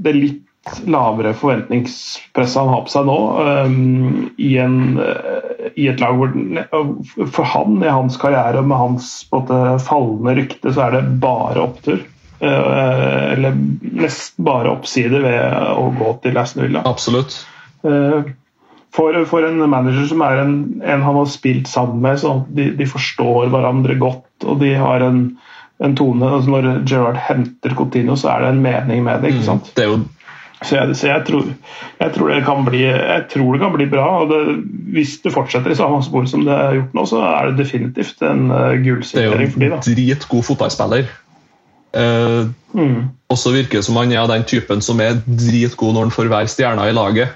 Det litt lavere forventningspresset han har på seg nå, um, i, en, uh, i, et lag hvor For han, i hans karriere og med hans måte, fallende rykte, så er det bare opptur. Uh, eller nesten bare oppside ved å gå til Aston Villa. Absolutt. Uh, for, for, en manager som er en, en han har spilt sammen med, så de, de, forstår hverandre godt, og de har en, en tone altså Når Gerard henter Coutinho, så er det en mening med det. ikke mm. sant? Mm, det er jo så, jeg, så jeg, tror, jeg, tror, det kan bli, jeg tror det kan bli bra. og det, Hvis det fortsetter i samme spor som det har gjort nå, så er det definitivt en uh, gullsignering for de da. Det er jo en dritgod fotballspiller. Uh, mm. Og så virker det som han er den typen som er dritgod når han får være stjerna i laget.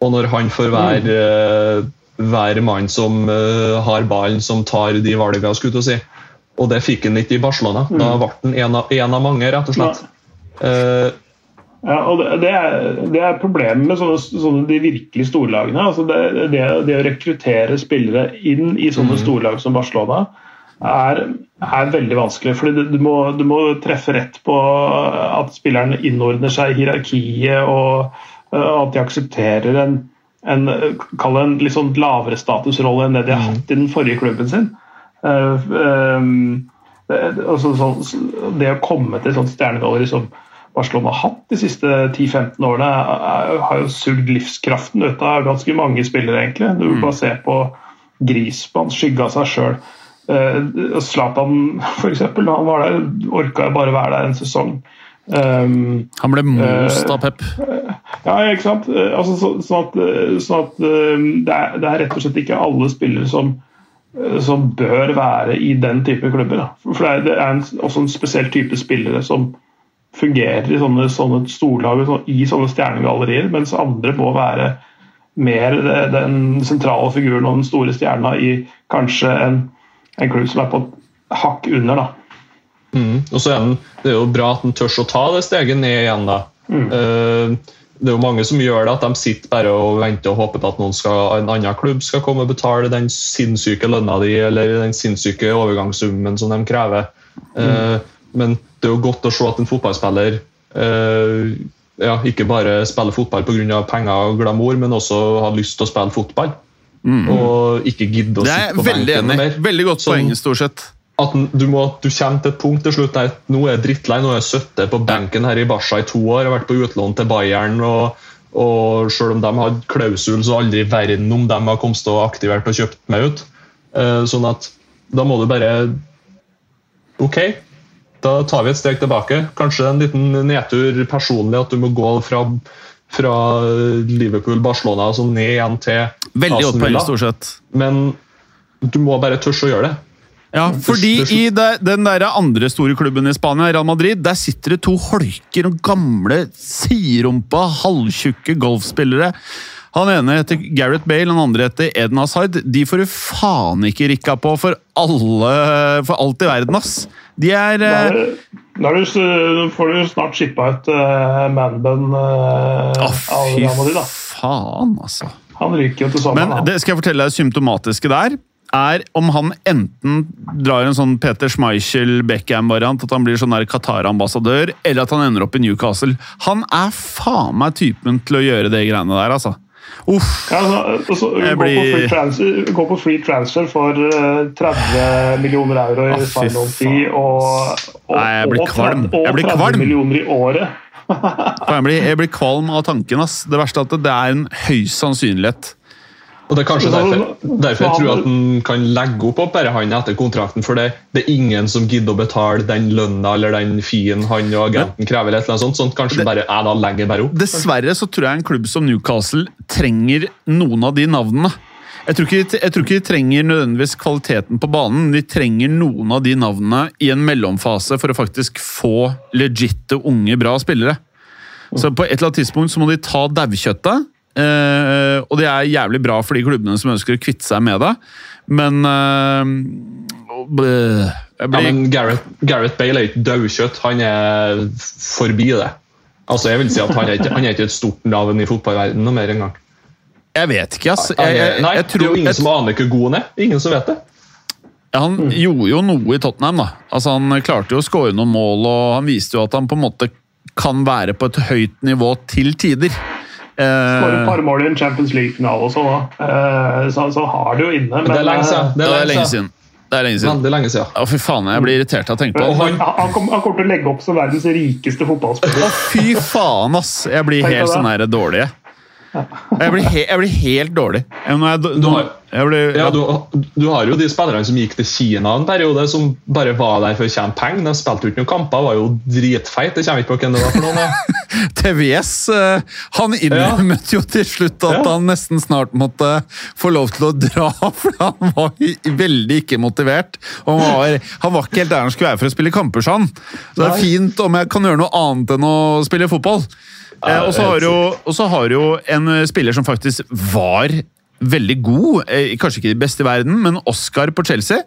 Og når han får være mm. uh, hver mann som uh, har ballen, som tar de valgene, skulle du si. Og det fikk han ikke i Barcelona. Mm. Da ble han en av, en av mange, rett og slett. Ja. Ja, og det, er, det er problemet med sånne, sånne, de virkelig storlagene. Altså det, det, det, å rekruttere spillere inn i sånne mm. storlag som Barcelona er, er veldig vanskelig. fordi du må, du må, treffe rett på at spillerne innordner seg i hierarkiet, og at de aksepterer en, en, en litt sånn lavere statusrolle enn det de har mm. hatt i den forrige klubben sin. Uh, um, det, altså, så, det, å komme til sånn sånt stjernegalleri som Barcelona har hatt de siste 10-15 årene, har jo sugd livskraften ut av ganske mange spillere, egentlig. Du mm. bare se på Grismann, skygge av seg sjøl. Zlatan, f.eks., han var der, orka bare være der en sesong. Um, han ble most av Pep. Uh, ja, ikke sant. Uh, altså, så, sånn at, sånn at det, er, det, er, rett og slett ikke alle spillere som, som bør være i den type klubber. Da. For det er, det er en, også en spesiell type spillere som fungerer i sånne, sånne storlag i sånne stjernegallerier, mens andre må være mer den sentrale figuren og den store stjerna i kanskje en, en klubb som er på et hakk under. da. Mm. Og så er den, Det er jo bra at han tør å ta det steget ned igjen. da. Mm. Uh, det er jo mange som gjør det, at de sitter bare og venter og håper på at noen skal, en annen klubb skal komme og betale den sinnssyke lønna di eller den sinnssyke overgangssummen som de krever. Mm. Uh, men det er jo godt å se at en fotballspiller uh, ja, ikke bare spiller fotball pga. penger og glamour, men også har lyst til å spille fotball. Mm. Og ikke gidde å sitte på benken mer. Veldig godt sånn, poeng, stort sett. At du, må, du, kommer til et punkt til slutt der nå er jeg drittlei, nå har jeg 70 på benken her i Barca i to år, jeg har vært på utlån til Bayern. og, og Selv om de hadde klausul, så aldri i verden om de har kommet til å aktivert og kjøpt meg ut. Eh, sånn at da må du bare Ok, da tar vi et steg tilbake. Kanskje en liten nedtur personlig at du må gå fra, fra Liverpool-Barcelona altså ned igjen til Veldig godt poeng, stort sett. Men du må bare tørre å gjøre det. Ja, fordi i den der andre store klubben i Spania, Real Madrid, der sitter det to holker og gamle, siderumpa, halvtjukke golfspillere. Han ene heter Gareth Bale, den andre heter Eden Hazard. De får du faen ikke rikka på for, alle, for alt i verden, ass. De er uh, Da får du snart shippa et uh, manbun uh, oh, av Real da. faen, altså. Han ryker jo til sammen. Men det skal jeg fortelle deg symptomatiske der er om han enten drar en sånn Peter Schmeichel-Beckham-variant, at han blir sånn Qatar-ambassadør, eller at han ender opp i Newcastle. Han er faen meg typen til å gjøre de greiene der, altså. Uff. Ja, altså, altså, gå, blir... på free transfer, gå på free transfer for 30 eh, millioner euro i final fee og, og, Nei, jeg blir kvalm. Og, jeg blir 30 millioner i året. jeg, blir, jeg blir kvalm av tanken. Ass. Det verste er at det er en høy sannsynlighet og Det er kanskje derfor, derfor jeg tror at han kan legge opp opp bare han etter kontrakten. For det, det, er ingen som gidder å betale den lønna eller den fien han og agenten krever. eller noe sånt, sånn kanskje bare, er da legger bare opp. Dessverre så tror jeg en klubb som Newcastle trenger noen av de navnene. Jeg tror, ikke, jeg tror ikke de trenger nødvendigvis kvaliteten på banen, men de trenger noen av de navnene i en mellomfase for å faktisk få legitte, unge, bra spillere. Så på et eller annet tidspunkt så må de ta daukjøttet Uh, og det er jævlig bra for de klubbene som ønsker å kvitte seg med det, men uh, blir... ja, men Gareth, Gareth Bale er ikke daukjøtt. Han er forbi det. Altså, jeg vil si at Han er ikke, han er ikke et stort navn i fotballverdenen noe mer engang. Jeg vet ikke, ass. Jeg, jeg, Nei, jeg tror, det er jo ingen som aner hvor god han er. Ingen som vet det. Han gjorde jo noe i Tottenham. da. Altså Han klarte jo å skåre noen mål, og han viste jo at han på en måte kan være på et høyt nivå til tider. Skårer et Eh, par mål i en Champions League-finale og sånn. da. Eh, Så, så har du jo inne. Men det er lenge eh, siden. det er lenge siden. Det er lenge siden. Veldig lenge siden. Å, fy faen, jeg blir irritert av å tenke på det. han, han, kom, kommer til å legge opp som verdens rikeste fotballspiller. Å, fy faen, ass! Jeg blir helt sånn her dårlig. Jeg. Blir, he jeg blir helt dårlig. Jeg, Du har- jeg blir, Ja, du, du har jo de spillerne som gikk til Kina en periode, som bare var der for å tjene penger. De spilte jo ikke noen kamper, var jo dritfeit. Det kommer ikke på hvem det var for noen. TVS eh, han innrømmet jo til slutt at Ja. han nesten snart måtte få lov til å dra, for han var veldig ikke motivert. Han, var, han var ikke helt der han skulle være for å spille kamper, han. Så det er fint om jeg kan gjøre noe annet enn å spille fotball. Eh, og så har jo, har jo en eh, spiller som faktisk var veldig god, eh, kanskje ikke de beste i verden, men Oscar på Chelsea.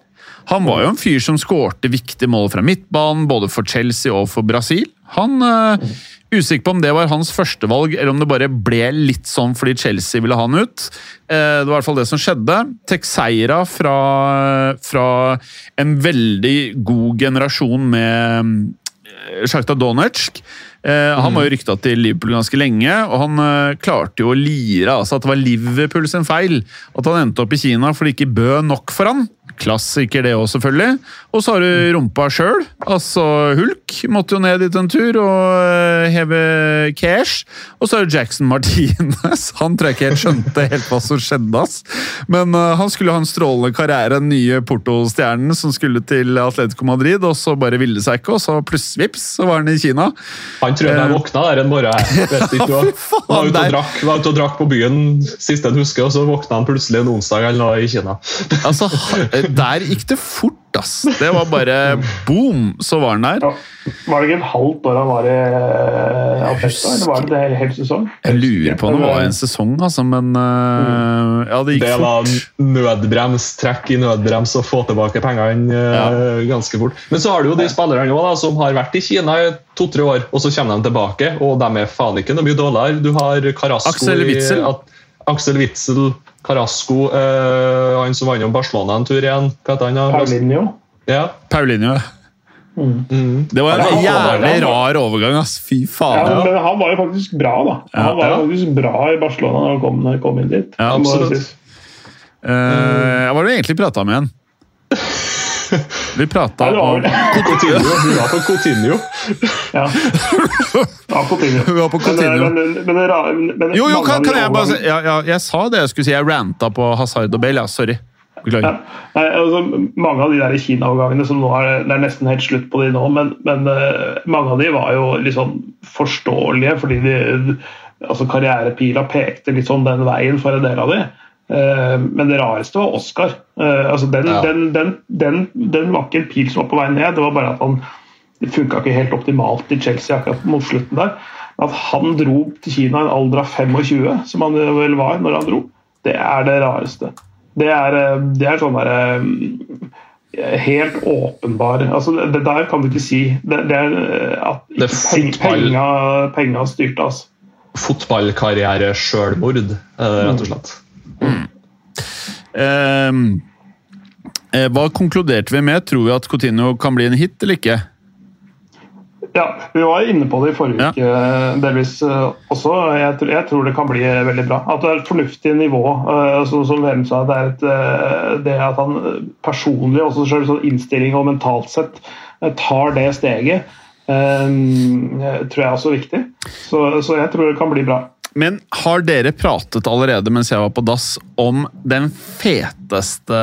Han var jo en fyr som skårte viktige mål fra midtbanen, både for Chelsea og for Brasil. Han uh, Usikker på om det var hans førstevalg, eller om det bare ble litt sånn fordi Chelsea ville ha han ut. Uh, det var i hvert fall det som skjedde. Texeira fra, fra en veldig god generasjon med Sjakta Donetsk. Eh, Han var jo rykta til Liverpool ganske lenge, og han eh, klarte jo å lire altså at det var Liverpool sin feil. At han endte opp i Kina fordi det ikke bød nok for han. Klassiker, det òg, selvfølgelig. Og så har du rumpa sjøl. Altså Hulk måtte jo ned dit en tur og eh, heve cash. Og så er det Jackson Martinez. Han tror jeg ikke helt skjønte helt hva som skjedde. ass. Men uh, han skulle ha en strålende karriere, den nye Porto-stjernen som skulle til Atletico Madrid, og så bare ville seg ikke, og så plutselig vips, så var han i Kina. Han tror jeg våkna der en morgen. Han Vet ikke, var ute og drakk, var ute og drakk på byen siste han husker, og så våkna han plutselig en onsdag eller noe i Kina. Altså, Der gikk det fort, ass. Det var bare boom, så var han der. Ja. Var det ikke et halvt år han var i uh, Alpesta, eller var det det hele sesong? Jeg lurer på om det var en sesong, altså, men uh, Ja, det gikk Det var nødbrems, trekk i nødbrems og få tilbake pengene eh, ganske fort. Men så har du jo de spillerne da, som har vært i Kina i to-tre år, og så kommer de tilbake, og de er faen ikke noe mye dårligere. Du har Carasco Aksel Witzel. At, Witzel, Carasco, eh, han som vant om Barcelona en tur igjen. Hva heter han? Paulinho. Ja. Paulinho. Mm. Det var en jævlig rar overgang, ass. Fy faen. Ja, men han var jo faktisk bra, da. Han var Ja. faktisk bra i Barcelona da han kom, kom inn dit. Ja, absolutt. Eh, hva var det du egentlig prata om igjen? Vi prata om Coutinho. Du var på Coutinho. Ja. ja, Coutinho. Hun var på Coutinho. Men, men, men, men, men Jo, jo, kan, kan jeg bare si ja, ja, Jeg sa det jeg skulle si. Jeg ranta på Hazard og Bale. Ja, sorry. Beklager. Ja. altså, mange av de der Kina-overgangene som nå er, Det er nesten helt slutt på de nå, men, men eh, mange av de var jo litt sånn forståelige, fordi de, altså karrierepila pekte litt sånn den veien for en del av de. Eh, men det rareste var Oscar. Eh, altså den, Ja. den, den, den, den var ikke en pil som var på vei ned, det var bare at han det funka ikke helt optimalt i Chelsea akkurat mot slutten der. At han dro til Kina i en alder av 25, som han vel var når han dro, det er det rareste. Det er, eh, det er sånn derre Helt åpenbar altså det, det der kan du ikke si. Det, det er at Det penga, penga styrte, altså. Fotballkarriere sjølmord, eh, rett og slett. Eh, eh, hva konkluderte vi med? Tror vi at Coutinho kan bli en hit eller ikke? Ja, vi var inne på det i forrige uke eh, delvis eh, også. Jeg, tror- jeg tror det kan bli eh, veldig bra. At det er et fornuftig nivå. eh, så, som VM sa, det er et, det at han personlig, også selv sånn innstilling og mentalt sett, tar det steget, Um, tror jeg er også viktig. Så, så jeg tror det kan bli bra. Men har dere pratet allerede mens jeg var på dass om den feteste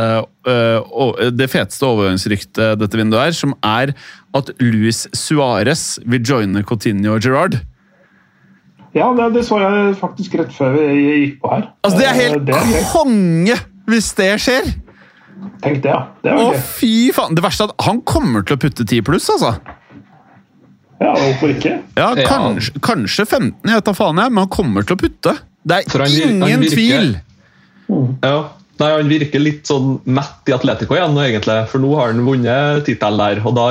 øh, det feteste overgangsryktet dette vinduet er, som er at Luis Suárez vil joine Coutinho og Gerrard? Ja, det, det så jeg faktisk rett før vi gikk på her. Altså, det er Eh, helt det er konge hvis det skjer! Tenk det, ja. Det Å, var gøy. fy faen! Det verste er at han kommer til å putte 10 pluss, altså. Ja, hvorfor ikke? Ja, Ja. kanskje, kanskje 15, jeg vet da faen jeg, men han kommer til å putte. Det er han ingen han virker- tvil! Ja. Nei, Han virker litt sånn mett i Atletico igjen, egentlig. For nå har han vunnet tittel der. Og da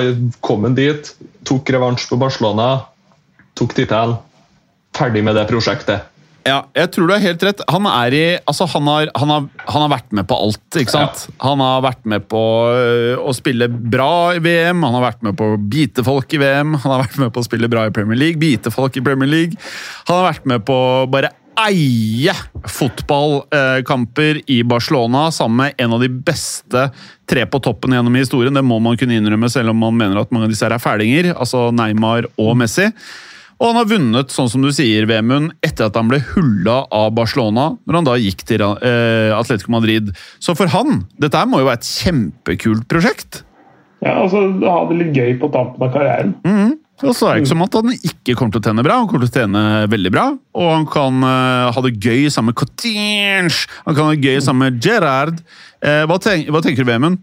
kom han dit, tok revansj på Barcelona, tok tittelen. Ferdig med det prosjektet. Ja, jeg tror du har helt rett. Han er i Altså, han har, han har, han har vært med på alt, ikke sant? Han har vært med på øh, å spille bra i VM, han har vært med på å bite folk i VM, han har vært med på å spille bra i Premier League, bite folk i Premier League. Han har vært med på bare eie fotballkamper i Barcelona sammen med en av de beste tre på toppen gjennom historien. Det må man kunne innrømme, selv om man mener at mange av disse her er fælinger. Altså Neymar og Messi. Og han har vunnet, sånn som du sier, Vemund, etter at han ble hulla av Barcelona, når han da gikk til eh, Atletico Madrid. Så for han, dette her må jo være et kjempekult prosjekt? Ja, altså Ha det litt gøy på tampen av karrieren. Mm. Og så er det ikke som at han ikke kommer til å tjene bra, han kommer til å tjene veldig bra. Og han kan uh, ha det gøy sammen med Cotinge, han kan ha det gøy sammen med Gerrard. Uh, hva, tenk, hva, tenker du, Vemund?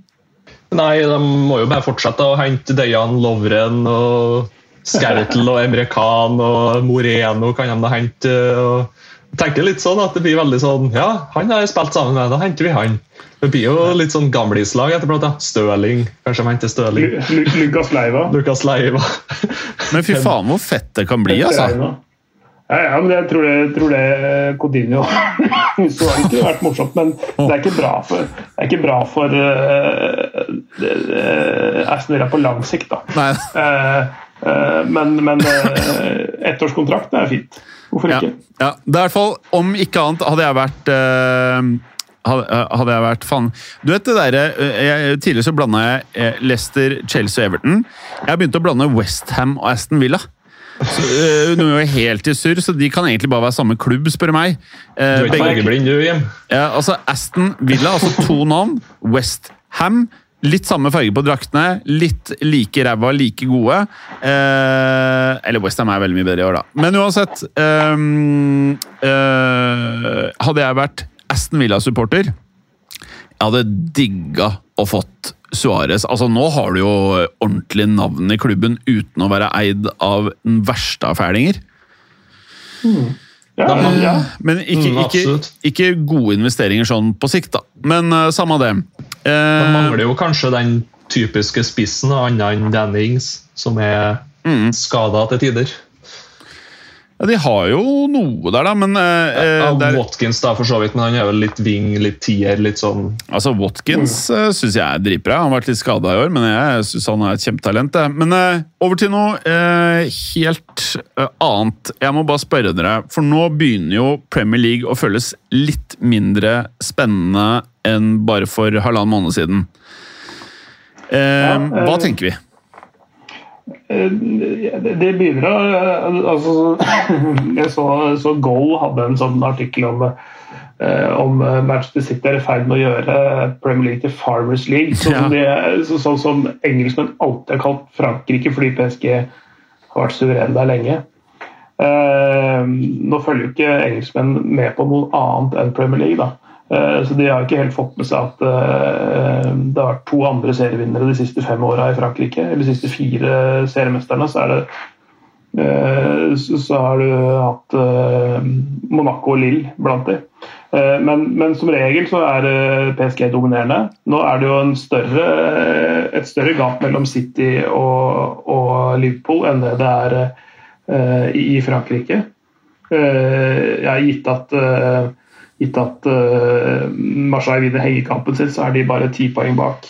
Nei, de må jo bare fortsette å hente Dejan Lovren og Skertel og Emre Khan og Moreno kan de da hente. og tenker litt sånn at Det blir veldig sånn Ja, han har jeg spilt sammen med, da henter vi han. Det blir jo litt sånn gamlislag etter hvert. Støling. Kanskje de henter Støling. Lukas Leiva. Lukas Leiva. Men fy faen hvor fett det kan bli, altså. Ja, ja, men jeg tror det, jeg tror det Coutinho Så har ikke vært morsomt, men det er ikke bra for, det er ikke bra for uh, Aston Villa på lang sikt, da. Nei. Uh, Eh, men, men eh, ettårskontrakt er fint. Hvorfor ikke? Ja, ja. Det er i hvert fall, Om ikke annet hadde jeg vært uh, hadde jeg vært faen Du vet det derre Tidligere så blanda jeg Leicester, Chelsea og Everton. Jeg begynte å blande Westham og Aston Villa. Så, øh, nå er helt i surr, så de kan egentlig bare være samme klubb, spør meg. Eh, du er ikke fargeblind, du, Jim. Ja, altså Aston Villa, altså to navn. Westham Litt samme farge på draktene, litt like ræva, like gode. Eh, eller Westham er veldig mye bedre i år, da. Men uansett eh, eh, Hadde jeg vært Aston Villa-supporter, jeg hadde digga å fått Suárez. Altså, nå har du jo ordentlig navn i klubben uten å være eid av den verste av fælinger. Mm. Ja, ja. Men ikke, mm, ikke, ikke, gode investeringer sånn på sikt, da. Men uh, samme det. Uh, De mangler jo kanskje den typiske spissen, annet enn Dannings, som er mm. skada til tider. Ja, De har jo noe der, da, men eh, ja, der... Watkins, da, for så vidt, men han er vel litt wing, litt tier, litt sånn Altså, Watkins mm. uh, syns jeg er dritbra. Han har vært litt skada i år, men jeg syns han er et kjempetalent. Men eh, over til noe eh, helt annet. Jeg må bare spørre dere, for nå begynner jo Premier League å føles litt mindre spennende enn bare for halvannen måned siden. hva tenker vi? Eh, det å eh, altså, Jeg så, så Goal hadde en sånn artikkel om, eh, om Manchester City er i ferd med å gjøre Premier League til Farmers League. Sånn som, så, som engelskmenn alltid har kalt Frankrike fordi PSG har vært suveren der lenge. nå følger jo ikke engelskmenn med på noe annet enn Premier League. da. Eh, så De har ikke helt fått med seg at eh, det har vært to andre serievinnere de siste fem åra i Frankrike. Eller de siste fire seriemesterne. Så, det, eh, så har du hatt Monaco og Lille blant dem. Men, men, som regel så er PSG dominerende. Nå er det jo større, et større gap mellom City og, og, Liverpool enn det det er i Frankrike. Jeg har gitt at gitt at uh, Marseille vinner hengekampen sin, så er de bare ti poeng bak.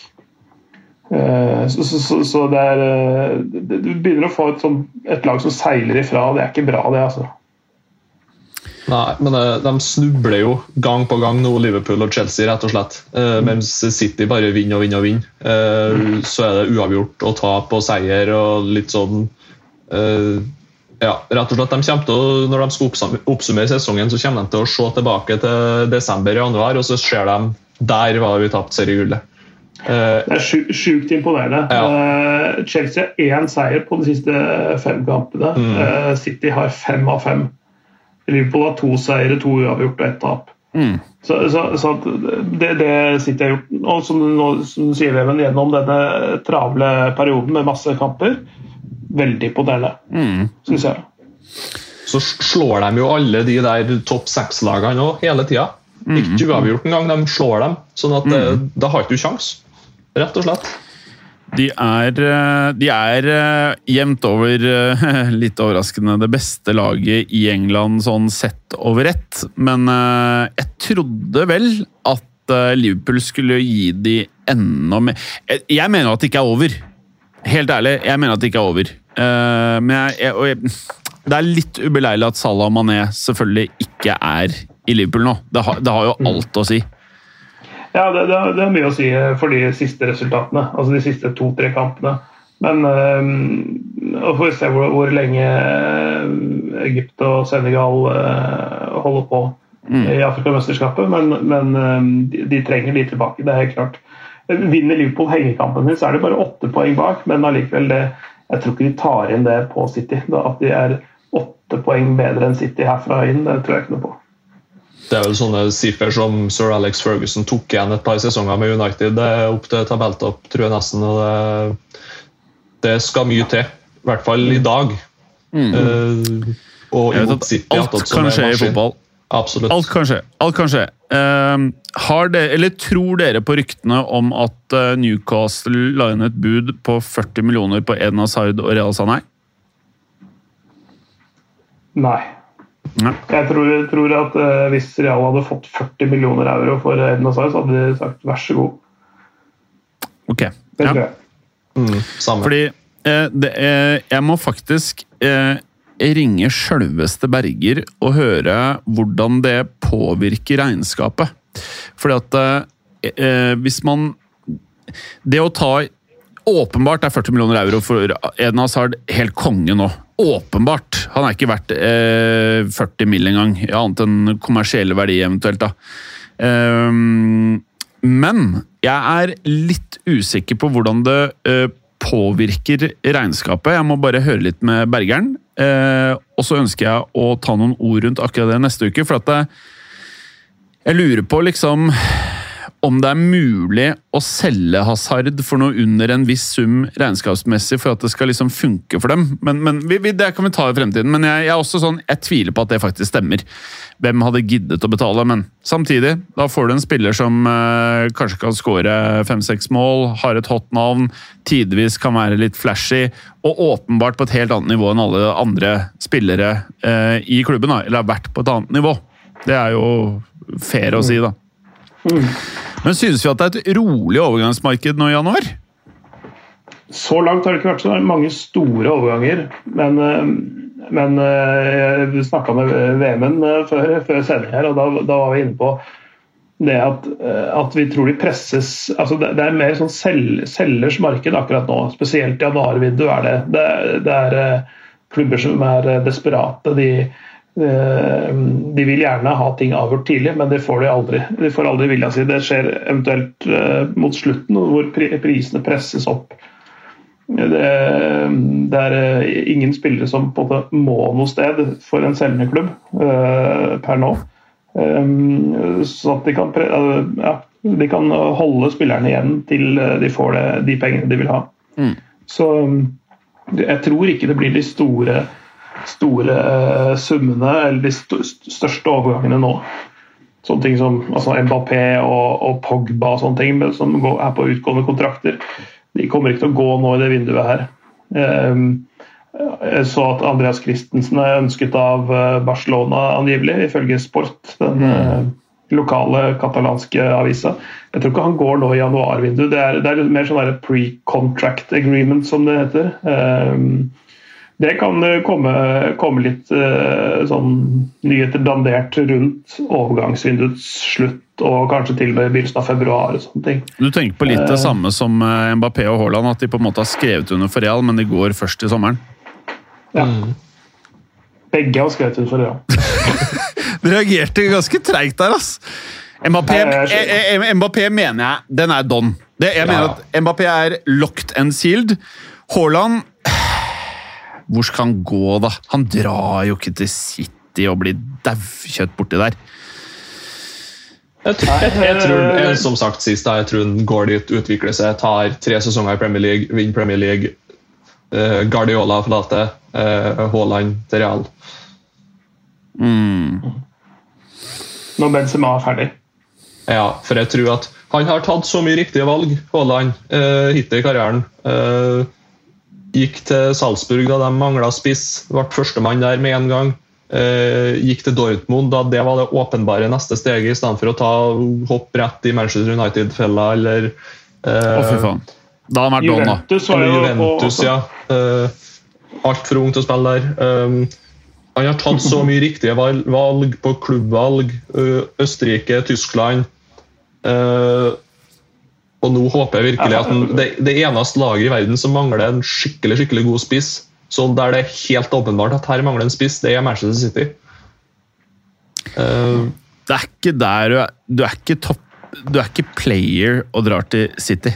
Uh, så, så, så, det er uh, Du begynner å få et, sånt, et, lag som seiler ifra. Det er ikke bra, det, altså. Nei, men de snubler jo gang på gang nå, Liverpool og Chelsea, rett og slett. Uh, mens City bare vinner og vinner og vinner. Uh, så er det uavgjort og tap og seier og litt sånn uh, ja, rett og slett. De til å, når de skal oppsummere sesongen, så kommer de til å se tilbake til desember-januar, og så ser de der var vi tapt seriegullet. Uh, det er sjukt imponerende. Ja. Uh, Chelsea har én seier på de siste fem kampene. Mm. Uh, City har fem av fem. Liverpool har to seire, to uavgjort og ett tap. Mm. Så, så, så det, det, City har gjort, og som, som sier Even, gjennom denne travle perioden med masse kamper, veldig imponerende, mm. syns jeg. Så slår de jo alle de der topp seks-lagene òg, hele tida. Mm. Ikke uavgjort engang, de slår dem. sånn at mm. da har ikke du kjangs, rett og slett. De er, eh, de er eh, jevnt over, eh, litt overraskende, det beste laget i England sånn sett over ett. Men eh, jeg trodde vel at eh, Liverpool skulle gi de enda mer Jeg, jeg mener at det ikke er over. Helt ærlig, jeg mener at det ikke er over. Uh, men jeg, jeg, jeg, det er litt ubeleilig at Salah og Mané selvfølgelig ikke er i Liverpool nå. Det har, det har jo alt å si. Ja, det, det, det er mye å si for de siste resultatene. Altså de siste to-tre kampene. Men øh, og får vi se hvor, hvor lenge Egypt og Senegal øh, holder på i Afrikamesterskapet. Men, men øh, de, de trenger de tilbake, det er helt klart. Vinner Liverpool hengekampen sin, så er det bare åtte poeng bak, men allikevel det Jeg tror ikke de tar inn det på City. Da, at de er åtte poeng bedre enn City herfra inn, det tror jeg ikke noe på. Det er vel sånne siffer som sir Alex Ferguson tok igjen et par sesonger med United. Det er opp til tabelltopp, tror jeg nesten. og det, det skal mye til. I hvert fall i dag. Eh, og Jeg vet imot at City. alt kan skje i maskin. fotball. Absolutt. Alt kan skje. Alt kan skje. Ehm, har det, eller tror dere på ryktene om at eh, Newcastle la inn et bud på 40 millioner på Eden Hazard og Real Sanai? Nei. Nei. Jeg tror, tror at uh, hvis Real hadde fått 40 millioner euro for Eden Hazard, så hadde de sagt vær så god. Ok. Det Ja. tror jeg. Mm, samme. Fordi uh, det, jeg må faktisk eh, ringe sjølveste Berger og høre hvordan det påvirker regnskapet. Fordi at eh, eh, hvis man Det å ta Åpenbart er 40 millioner euro for Eden Hazard helt konge nå. Åpenbart! Han er ikke verdt eh, 40 mill. engang, ja, annet enn kommersiell verdi eventuelt. da. Ehm, men jeg er litt usikker på hvordan det eh, påvirker regnskapet. Jeg må bare høre litt med Bergeren. Eh, og så ønsker jeg å ta noen ord rundt akkurat det neste uke. For at jeg, jeg lurer på liksom om det er mulig å selge Hazard for noe under en viss sum regnskapsmessig for at det skal liksom funke for dem. Men, men vi, vi, Det kan vi ta i fremtiden. Men jeg, jeg, er også sånn, jeg tviler på at det faktisk stemmer. Hvem hadde giddet å betale? Men samtidig, da får du en spiller som eh, kanskje kan skåre fem-seks mål, har et hot navn, tidvis kan være litt flashy, og åpenbart på et helt annet nivå enn alle andre spillere eh, i klubben. Da, eller har vært på et annet nivå. Det er jo fair å si, da. Men synes vi at det er et rolig overgangsmarked nå i januar? Så langt har det ikke vært så mange store overganger. Men, eh, men eh, jeg snakka med VM-en eh, før, før sending her, og da, da var vi inne på det at, at vi tror de presses altså det, det er mer sånn sel, selgers marked akkurat nå. Spesielt i januarvinduet er det. Det, det er klubber som er desperate. De, de vil gjerne ha ting avgjort tidlig, men det får de aldri. De får aldri vilja si. Det skjer eventuelt eh, mot slutten, hvor prisene presses opp. Det, det er eh, ingen spillere som på en måte må noe sted for en selgende klubb eh, per nå. Så at de kan, eh, ja, de kan holde spillerne igjen til eh, de får det, de pengene de vil ha. Mm. Så jeg tror ikke det blir de store, store eh, summene eller de største overgangene nå. Sånne ting som altså Mbappé og, og Pogba og sånne ting som er på utgående kontrakter. De kommer ikke til å gå nå i det vinduet her. Um, jeg så at Andreas Christensen er ønsket av eh, Barcelona angivelig, ifølge Sport, den eh, lokale katalanske avisa. Jeg tror ikke han går nå i januarvinduet. Det er, det er mer sånn pre-contract agreement, som det heter. Det kan eh, komme, komme litt eh, sånn nyheter dandert rundt overgangsvinduets slutt og kanskje til og med begynnelsen av februar. og sånne ting. Du tenker på litt det samme som eh, Mbappé og Haaland, at de på en måte har skrevet under for Real, men de går først i sommeren? Ja. Begge har skrevet under for Real. Du reagerte ganske treigt der, ass! Mbappé, eh, eh, Mbappé mener jeg den er don. Jeg mener Ja. at Mbappé er locked and sealed. Haaland Hvor skal han gå, da? Han drar jo ikke til City og blir daukjøtt borti der. Jeg, tror- jeg, jeg tror, som sagt sist, jeg tror han går dit, utvikler seg, tar tre sesonger i Premier League, vinner Premier League. Eh, Guardiola forlater. Uh, Haaland til Real. Mm. Når Benzema er ferdig. Ja, for jeg tror at Han har tatt så mye riktige valg, Haaland, uh, hittil i karrieren. Uh, gikk til Salzburg da de mangla spiss, ble førstemann der med en gang. Uh, gikk til Dortmund da det var det åpenbare neste steget, i stedet for å ta hopp rett i Manchester United-fella eller Å, fy faen. Da har han vært da. Juventus ja. Uh, Altfor ung til å spille der. Um, han har tatt så mye riktige valg på klubbvalg. Uh, Østerrike, Tyskland. Og nå håper jeg virkelig at den, det, det eneste laget i verden som mangler en skikkelig skikkelig god spiss, sånn der det er helt åpenbart at her mangler en spiss, det er Manchester City. Uh, Det er ikke der du er Du er ikke topp Du er ikke player og drar til City.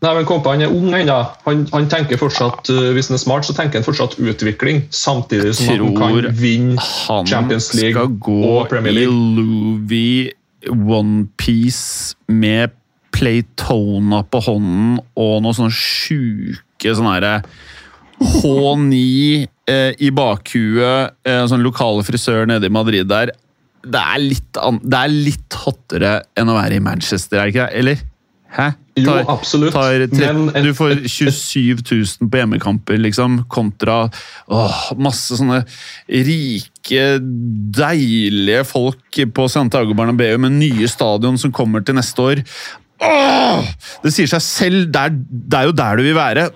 Nei, men Kompa han er ung ennå. Han, han tenker fortsatt, uh, Hvis han er smart, så tenker han fortsatt utvikling, samtidig som han kan vinne Han Champions League og Premier League. Han skal gå i League. Louis Onepiece med Playtona på hånden og noen sånne sjuke sånne herre H9 eh, i bakhuet, eh, sånn lokale frisør nede i Madrid der. Det er, litt an det er litt hottere enn å være i Manchester, er det ikke det? Eller? Hæ? Jo, absolutt. tar en- du får 27 000 på hjemmekamper, liksom, kontra åh, masse sånne rike, deilige folk på Santiago Bernabeu med nye stadion som kommer til neste år. Det sier seg selv, det er, det er jo der du vil være.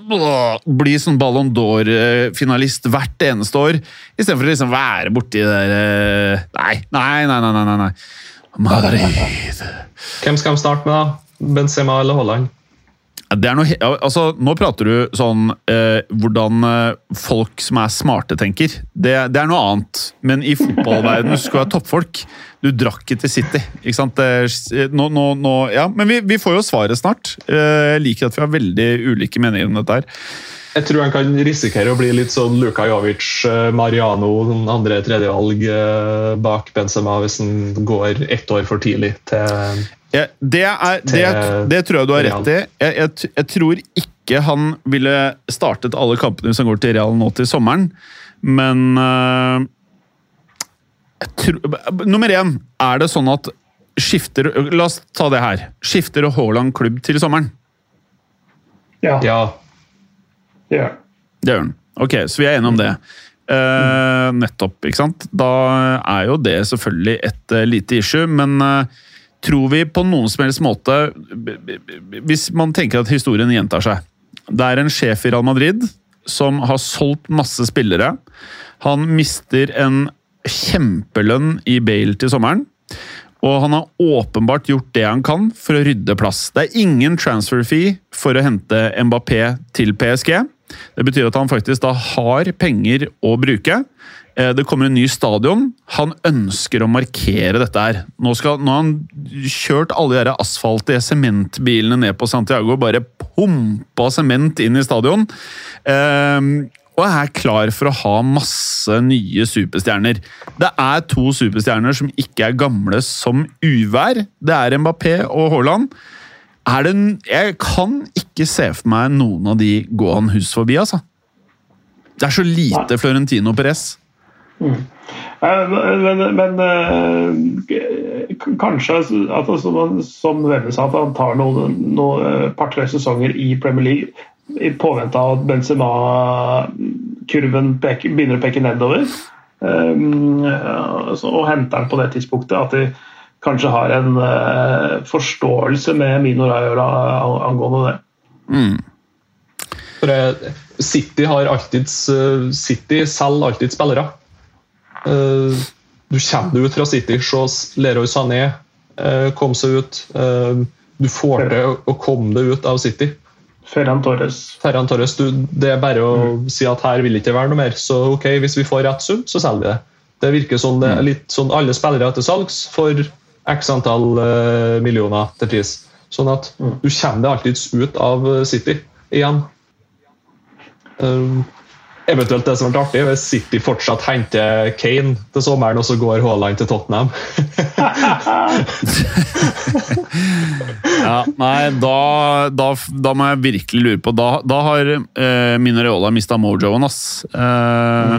Bli sånn Ballon d'Or-finalist hvert eneste år, istedenfor å liksom være borti det der eh, Nei, nei, nei, nei. nei, nei. Madrid Hvem skal de starte med, da? Benzema eller Haaland? Noe, altså, nå prater du sånn eh, hvordan eh, folk som er smarte, tenker. Det, det er noe annet. Men i fotballverdenen skulle være toppfolk. Du drakk ikke til City. ikke sant? Det, er- nå, nå, nå, ja, Men vi, vi får jo svaret snart. Eh, Jeg liker at vi har veldig ulike meninger om dette. her. Jeg tror han kan risikere å bli litt sånn Luka Jovic, eh, Mariano, andre tredjevalg eh, bak Benzema hvis han går ett år for tidlig til Ja, det, er, det, Til det tror jeg du har rett i. Jeg, jeg, jeg tror ikke han ville startet alle kampene hvis han går til Real nå til sommeren, men jeg tror, Nummer én, er det sånn at skifter La oss ta det her. Skifter Haaland klubb til sommeren? Ja, Ja, det gjør den. Det gjør den. Ok, så vi er enige om det. Uh, nettopp, ikke sant? Da er jo det selvfølgelig et uh, lite issue, men uh, tror vi på noen som helst måte Hvis man tenker at historien gjentar seg Det er en sjef i Real Madrid som har solgt masse spillere. Han mister en kjempelønn i Bale til sommeren. Og han har åpenbart gjort det han kan for å rydde plass. Det er ingen transfer fee for å hente Mbappé til PSG. Det betyr at han faktisk da har penger å bruke. Eh, Det kommer en ny stadion. Han ønsker å markere dette her. Nå, skal, nå har han kjørt alle de her asfaltige sementbilene ned på Santiago, bare pumpa sement inn i stadion. Eh, og er klar for å ha masse nye superstjerner. Det er to superstjerner som ikke er gamle som uvær. Det er Mbappé og Haaland. Er det, jeg kan ikke se for meg noen av de gå han hus forbi, altså. Det er så lite Florentino Perez. Mm. Men, men eh, kanskje at som, som Velle sa, at han tar noen, noen eh, par-tre sesonger i Premier League i påvente av at Benzema-kurven begynner å peke nedover. Um, og henter han på det tidspunktet at de kanskje har en uh, forståelse med Mino Raiola angående det. for eh, City har alltid City selger alltid spillere. Uh, Du kommer ut fra City, se Leroy Sané uh, kom seg ut. Uh, Du får til å- komme deg ut av City. Ferran Torres. Ferran Torres, du, det er bare å si at her vil det ikke være noe mer. Så ok, hvis vi får rett sum, så selger vi det. Det virker som det er litt sånn alle spillere til salgs for x antall eh, millioner til pris. Sånn at du kommer deg alltids ut av eh, City igjen. Um, eventuelt det som ble artig, hvis City fortsatt henter Kane til sommeren, og så går Haaland til Tottenham. Ja, nei, da, da, da må jeg virkelig lure på Da, da har eh, Minareola mista mojoen, ass. Eh,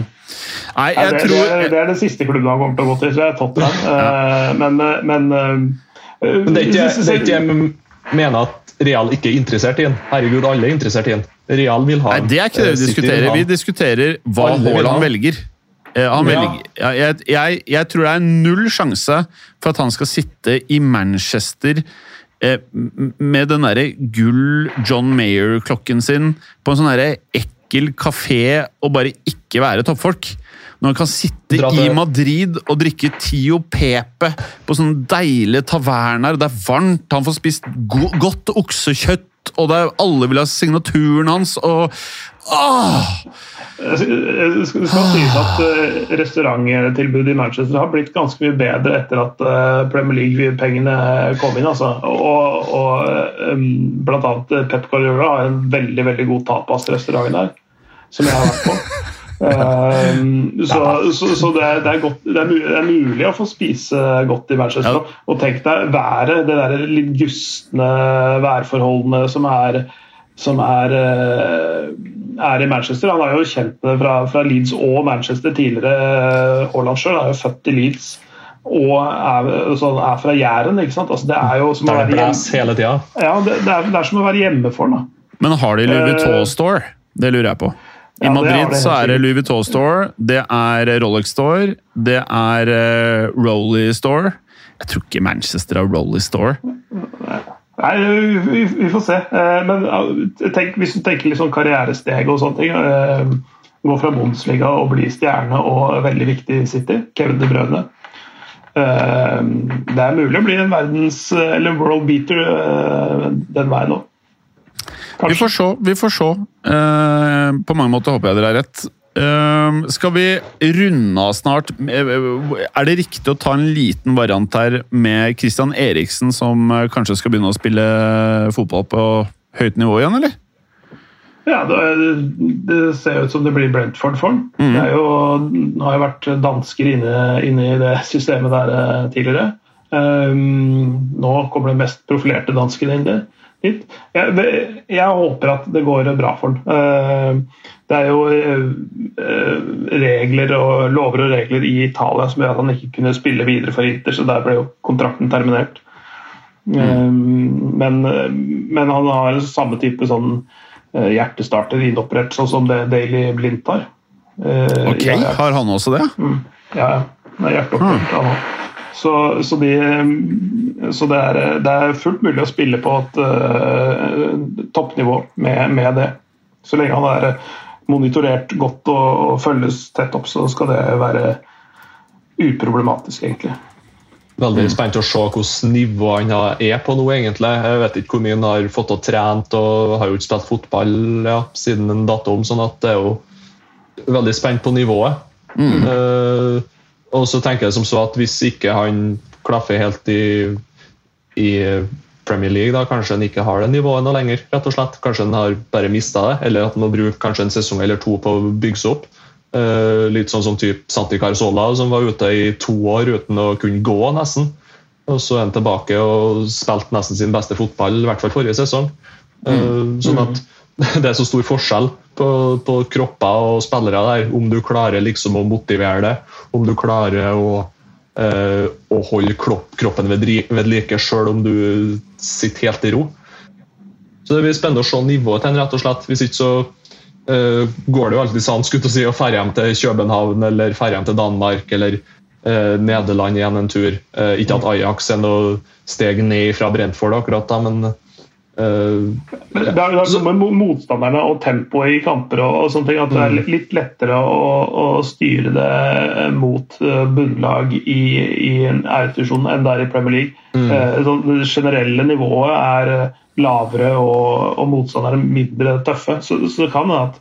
nei, Ja, jeg det, tror det, er, det er den siste klubben han kommer til å gå til, så det er Tottenham. Eh, Men, eh, men, eh, Men det er ikke, det er ikke, mener at Real ikke er interessert i den. Herregud, alle er interessert i den. Real vil ha Nei, det er ikke det vi Eh, vil diskuterer. Vi diskuterer hva Haaland velger. Eh, Han Ja. velger jeg, jeg, jeg tror det er null sjanse for at han skal sitte i Manchester eh, med den derre gull John Mayer-klokken sin på en sånn ekkel kafé og bare ikke være toppfolk. Når han kan sitte i Madrid og drikke Tio Pepe på sånne deilige taverner, det er varmt, han får spist go godt oksekjøtt, og det er, alle vil ha signaturen hans, og Åh! Det skal sies at eh, restauranttilbudet i Manchester har blitt ganske mye bedre etter at eh, Premier League-pengene kom inn. Altså. Og, og eh, blant annet Pep Guardiola har en veldig veldig god tapas-restaurant der, som jeg har vært på. Eh, så så, så det, er, det, er godt, det, er mulig, det er å få spise godt i Manchester. Ja. Og tenk deg været, det der litt gustne værforholdene som er som er, eh, er i Manchester. Han er jo kjent med det fra, fra Leeds og Manchester tidligere. Haaland sjøl er jo født i Leeds og er, så er fra Jæren. ikke sant? Altså, det er jo som å være hele tida. ja, det, det, er, det er som å være hjemme for ham. Men har de Louis Eh, Vuitton Store? Det lurer jeg på. I Madrid så er det. Louis Vuitton Store, det er Rolex Store, det er uh, Rolly Store. Jeg tror ikke Manchester har Rolly Store. Nei, vi, vi får se. Eh, Men tenk, hvis du tenker litt sånn karrieresteg og sånne ting eh, Gå fra Bundesliga og bli stjerne og veldig viktig i City. Kevin De Bruyne. Eh, Det er mulig å bli en verdens eller world beater den veien òg. Vi får se. vi får se. Uh, på mange måter håper jeg dere har rett. Uh, skal vi runde av snart? Eh, Er det riktig å ta en liten variant her med Christian Eriksen, som kanskje skal begynne å spille fotball på høyt nivå igjen, eller? Ja, det, det ser ut som det blir Brentford for. Det er jo, nå har jo vært dansker inne, inne i det systemet der tidligere. Um, nå kommer den mest profilerte dansken inn der-. Jeg, jeg håper at det går bra for han. Uh, det er jo uh, regler og lover og regler i Italia som gjør at han ikke kunne spille videre for Inter, så der ble jo kontrakten terminert. Mm. men, men han har samme type sånn eh, hjertestarter innoperert, sånn som det Daily Blind har. Eh, Ok, ja, ja. Har han også det? Ja, ja. Det er hjerteoperert. han også. Så, så, de, så det, er, det er fullt mulig å spille på et uh, toppnivå med, med det. Så lenge han er monitorert godt og, og følges tett opp, så skal det være uproblematisk, egentlig. Veldig spent å se hvordan nivået han er på nå, egentlig. Jeg vet ikke hvor mye han har fått og trent, og har jo ikke spilt fotball ja, siden han datt om, sånn at det er jo veldig spent på nivået. Eh, og så tenker jeg som så at hvis ikke han klaffer helt i, i Premier League, da kanskje han ikke har det nivået noe lenger, rett og slett. Kanskje han har bare mista det, eller at han må bruke kanskje en sesong eller to på å bygge seg opp. Uh, litt sånn som typ Santi Carzola, som var ute i to år uten å kunne gå, nesten. Og så er han tilbake og spilte nesten sin beste fotball, i hvert fall forrige sesong. Eh, Sånn at det er så stor forskjell på, på kropper og spillere der, om du klarer liksom å motivere det, om du klarer å, eh, å holde kroppen ved, ved like sjøl om du sitter helt i ro. Så det blir spennende å se nivået til rett og slett. Hvis ikke så eh, går det jo alltid sånn til å si, å dra hjem til København eller dra hjem til Danmark eller eh, Nederland igjen en tur. Eh, ikke at Ajax er noe steg ned fra Brentford akkurat, da, men eh, Men Det er noe med motstanderne og tempoet i kamper og, og sånne ting, at det er litt- litt lettere å, å styre det mot eh, bunnlag i, i en æresdivisjon enn det er i Premier League. Mm. Uh, det generelle nivået er eh, lavere og, og motstandere mindre tøffe. Så, så det kan hende at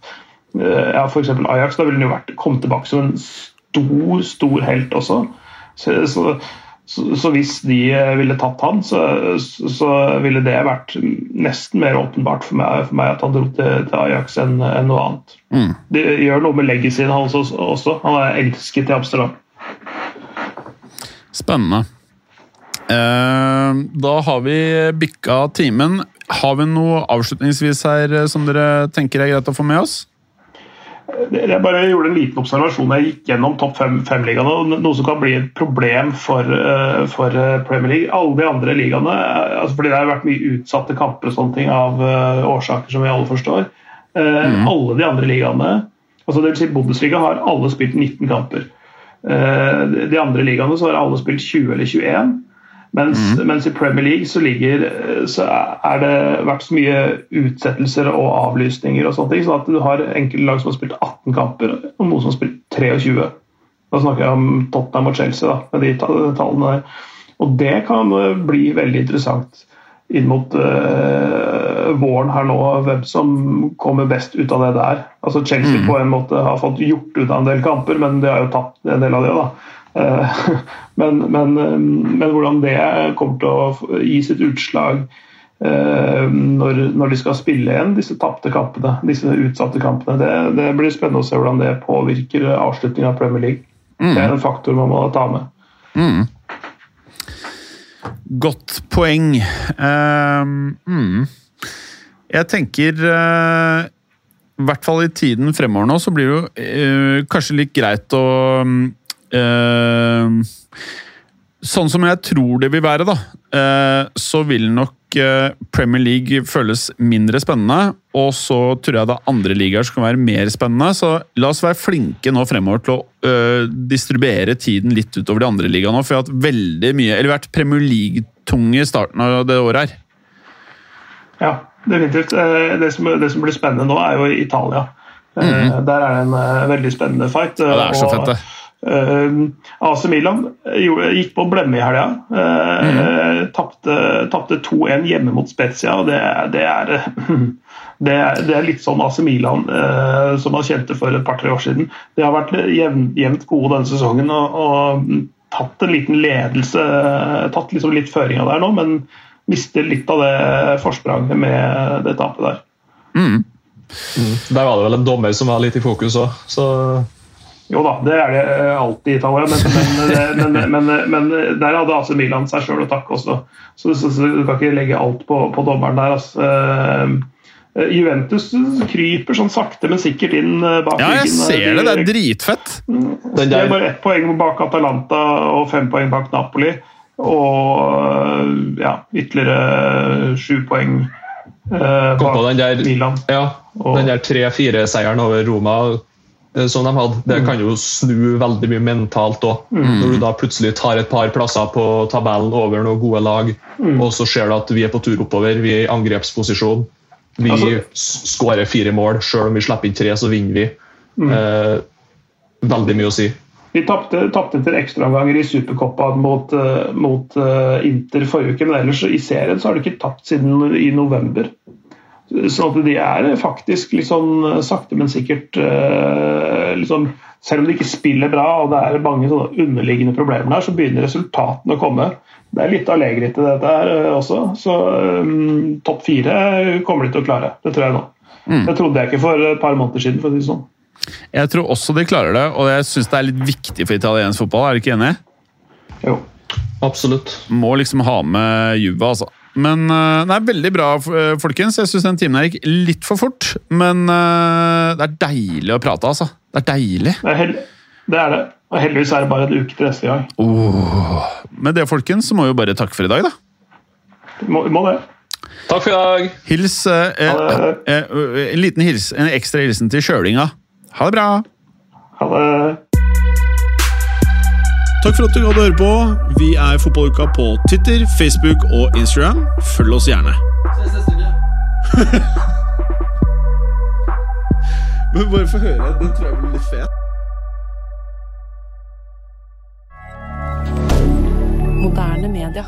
uh, ja, f.eks. Ajax da ville jo vært, kommet tilbake som en stor, stor helt også. Så, så, så, så hvis de eh, ville tatt han, så, så ville det vært nesten mer åpenbart for meg, for meg at han dro til, til Ajax enn en noe annet. Det gjør noe med legacyen hans også, også. Han er elsket i Amsterdam. Spennende. Eh, da har vi bikka timen. Har vi noe avslutningsvis her eh, som dere tenker er greit å få med oss? Jeg bare gjorde en liten observasjon. Jeg gikk gjennom topp fem-ligaene. Noe som kan bli et problem for, uh, for Premier League. Alle de andre ligaene, altså fordi det har vært mye utsatte kamper og sånne ting av årsaker som vi alle forstår. Mm. Alle de andre ligaene, altså vil si Bundesliga, har alle spilt 19 kamper. De andre ligaene så har alle spilt 20 eller 21. Mens, mm. mens, i Premier League så, ligger, så er det vært så mye utsettelser og avlysninger og sånne ting, sånn at du har enkelte lag som har spilt 18 kamper, og noen som har spilt 23. Da snakker jeg om Tottenham og Chelsea, da, med de tallene der. Og det kan bli veldig interessant inn mot uh, våren her nå, hvem som kommer best ut av det der. Altså Chelsea mm. på en måte har fått gjort ut av en del kamper, men de har jo tapt en del av det. da. Eh, men, men, eh, men, hvordan det kommer til å gi sitt utslag eh, når, når de skal spille igjen disse tapte kampene, disse utsatte kampene, det, det, blir spennende å se hvordan det påvirker avslutningen av Premier League. Mm. Det er en faktor man må ta med. Mm. Godt poeng. Uh, mm. Jeg tenker uh, I hvert fall i tiden fremover nå, så blir det jo uh, kanskje litt greit å Uh, sånn som jeg tror det vil være, da, uh, så vil nok uh, Premier League føles mindre spennende. Og så tror jeg det er andre ligaer som kan være mer spennende. Så la oss være flinke nå fremover til å distribuere tiden litt utover de andre ligaene. For jeg har hatt veldig mye, eller vært Premier League-tunge i starten av det året her. Ja, definitivt. Det som, det som blir spennende nå, er jo Italia. Mm. Der er det en veldig spennende fight. Ja, det er så fett, det. Uh, AC Milan gikk på blemme i helga. Uh, mm. Tapte 2-1 hjemme mot Spezia. og det, det, er, det, er, det, er, litt sånn AC Milan uh, som man kjente for et par-tre år siden. De har vært jevnt gode denne sesongen og, og, tatt en liten ledelse. Tatt liksom litt føringa der nå, men mister litt av det forspranget med det tapet der. Mm. Mm. Der var det vel en dommer som var litt i fokus òg, så jo da, det er det eh, alltid i Italia, men, men, men, men, der hadde AC Milan seg sjøl å takke også. Så, så, så, du kan ikke legge alt på, på dommeren der. Altså. Uh, Juventus kryper sånn sakte, men sikkert inn bak Ja, jeg ser det. Det er dritfett. Det er bare ett poeng bak Atalanta og fem poeng bak Napoli. Og ja, ytterligere sju poeng uh, bak Milan. Ja, den der 3-4-seieren over Roma Eh, som de hadde. Det kan jo snu veldig mye mentalt òg. Mm. Når du da plutselig tar et par plasser på tabellen over noen gode lag, mm. og så ser du at vi er på tur oppover, vi er i angrepsposisjon. Vi altså, skårer fire mål. Selv om vi slipper inn tre, så vinner vi. Mm. Eh, veldig mye å si. Vi tapte, etter ekstraomganger i Supercoppa mot, uh, mot uh, Inter forrige uke, men ellers i serien så har du ikke tapt siden i november. Så at de er faktisk litt sånn sakte, men sikkert liksom, Selv om de ikke spiller bra og det er mange underliggende problemer der, så begynner resultatene å komme. Det er litt Allegri til dette her også, så um, topp fire kommer de til å klare. Det tror jeg nå. Mm. Det trodde jeg ikke for et par måneder siden. for å si sånn. Jeg tror også de klarer det, og jeg syns det er litt viktig for italiensk fotball. Er du ikke enig? Jo. Absolutt. Må liksom ha med Juve, altså. Men eh, det er veldig bra, eh, folkens. Jeg syns den timen her gikk litt for fort. Men eh, det er deilig å prate, altså. Det er deilig. Det er, det, er det. Og heldigvis er det bare en uke til neste gang. Oh. Med det, folkens, så må vi jo bare takke for i dag, da. Må, må det. Takk for i dag. Hils eh, eh, En liten hils, en ekstra hilsen til kjølinga. Ha det bra. Ha det. Takk for at du gadd å høre på. Vi er Fotballuka på Twitter, Facebook og Instagram. Følg oss gjerne. Ses neste uke. Bare få høre. Den tror jeg blir litt fet. Moderne media.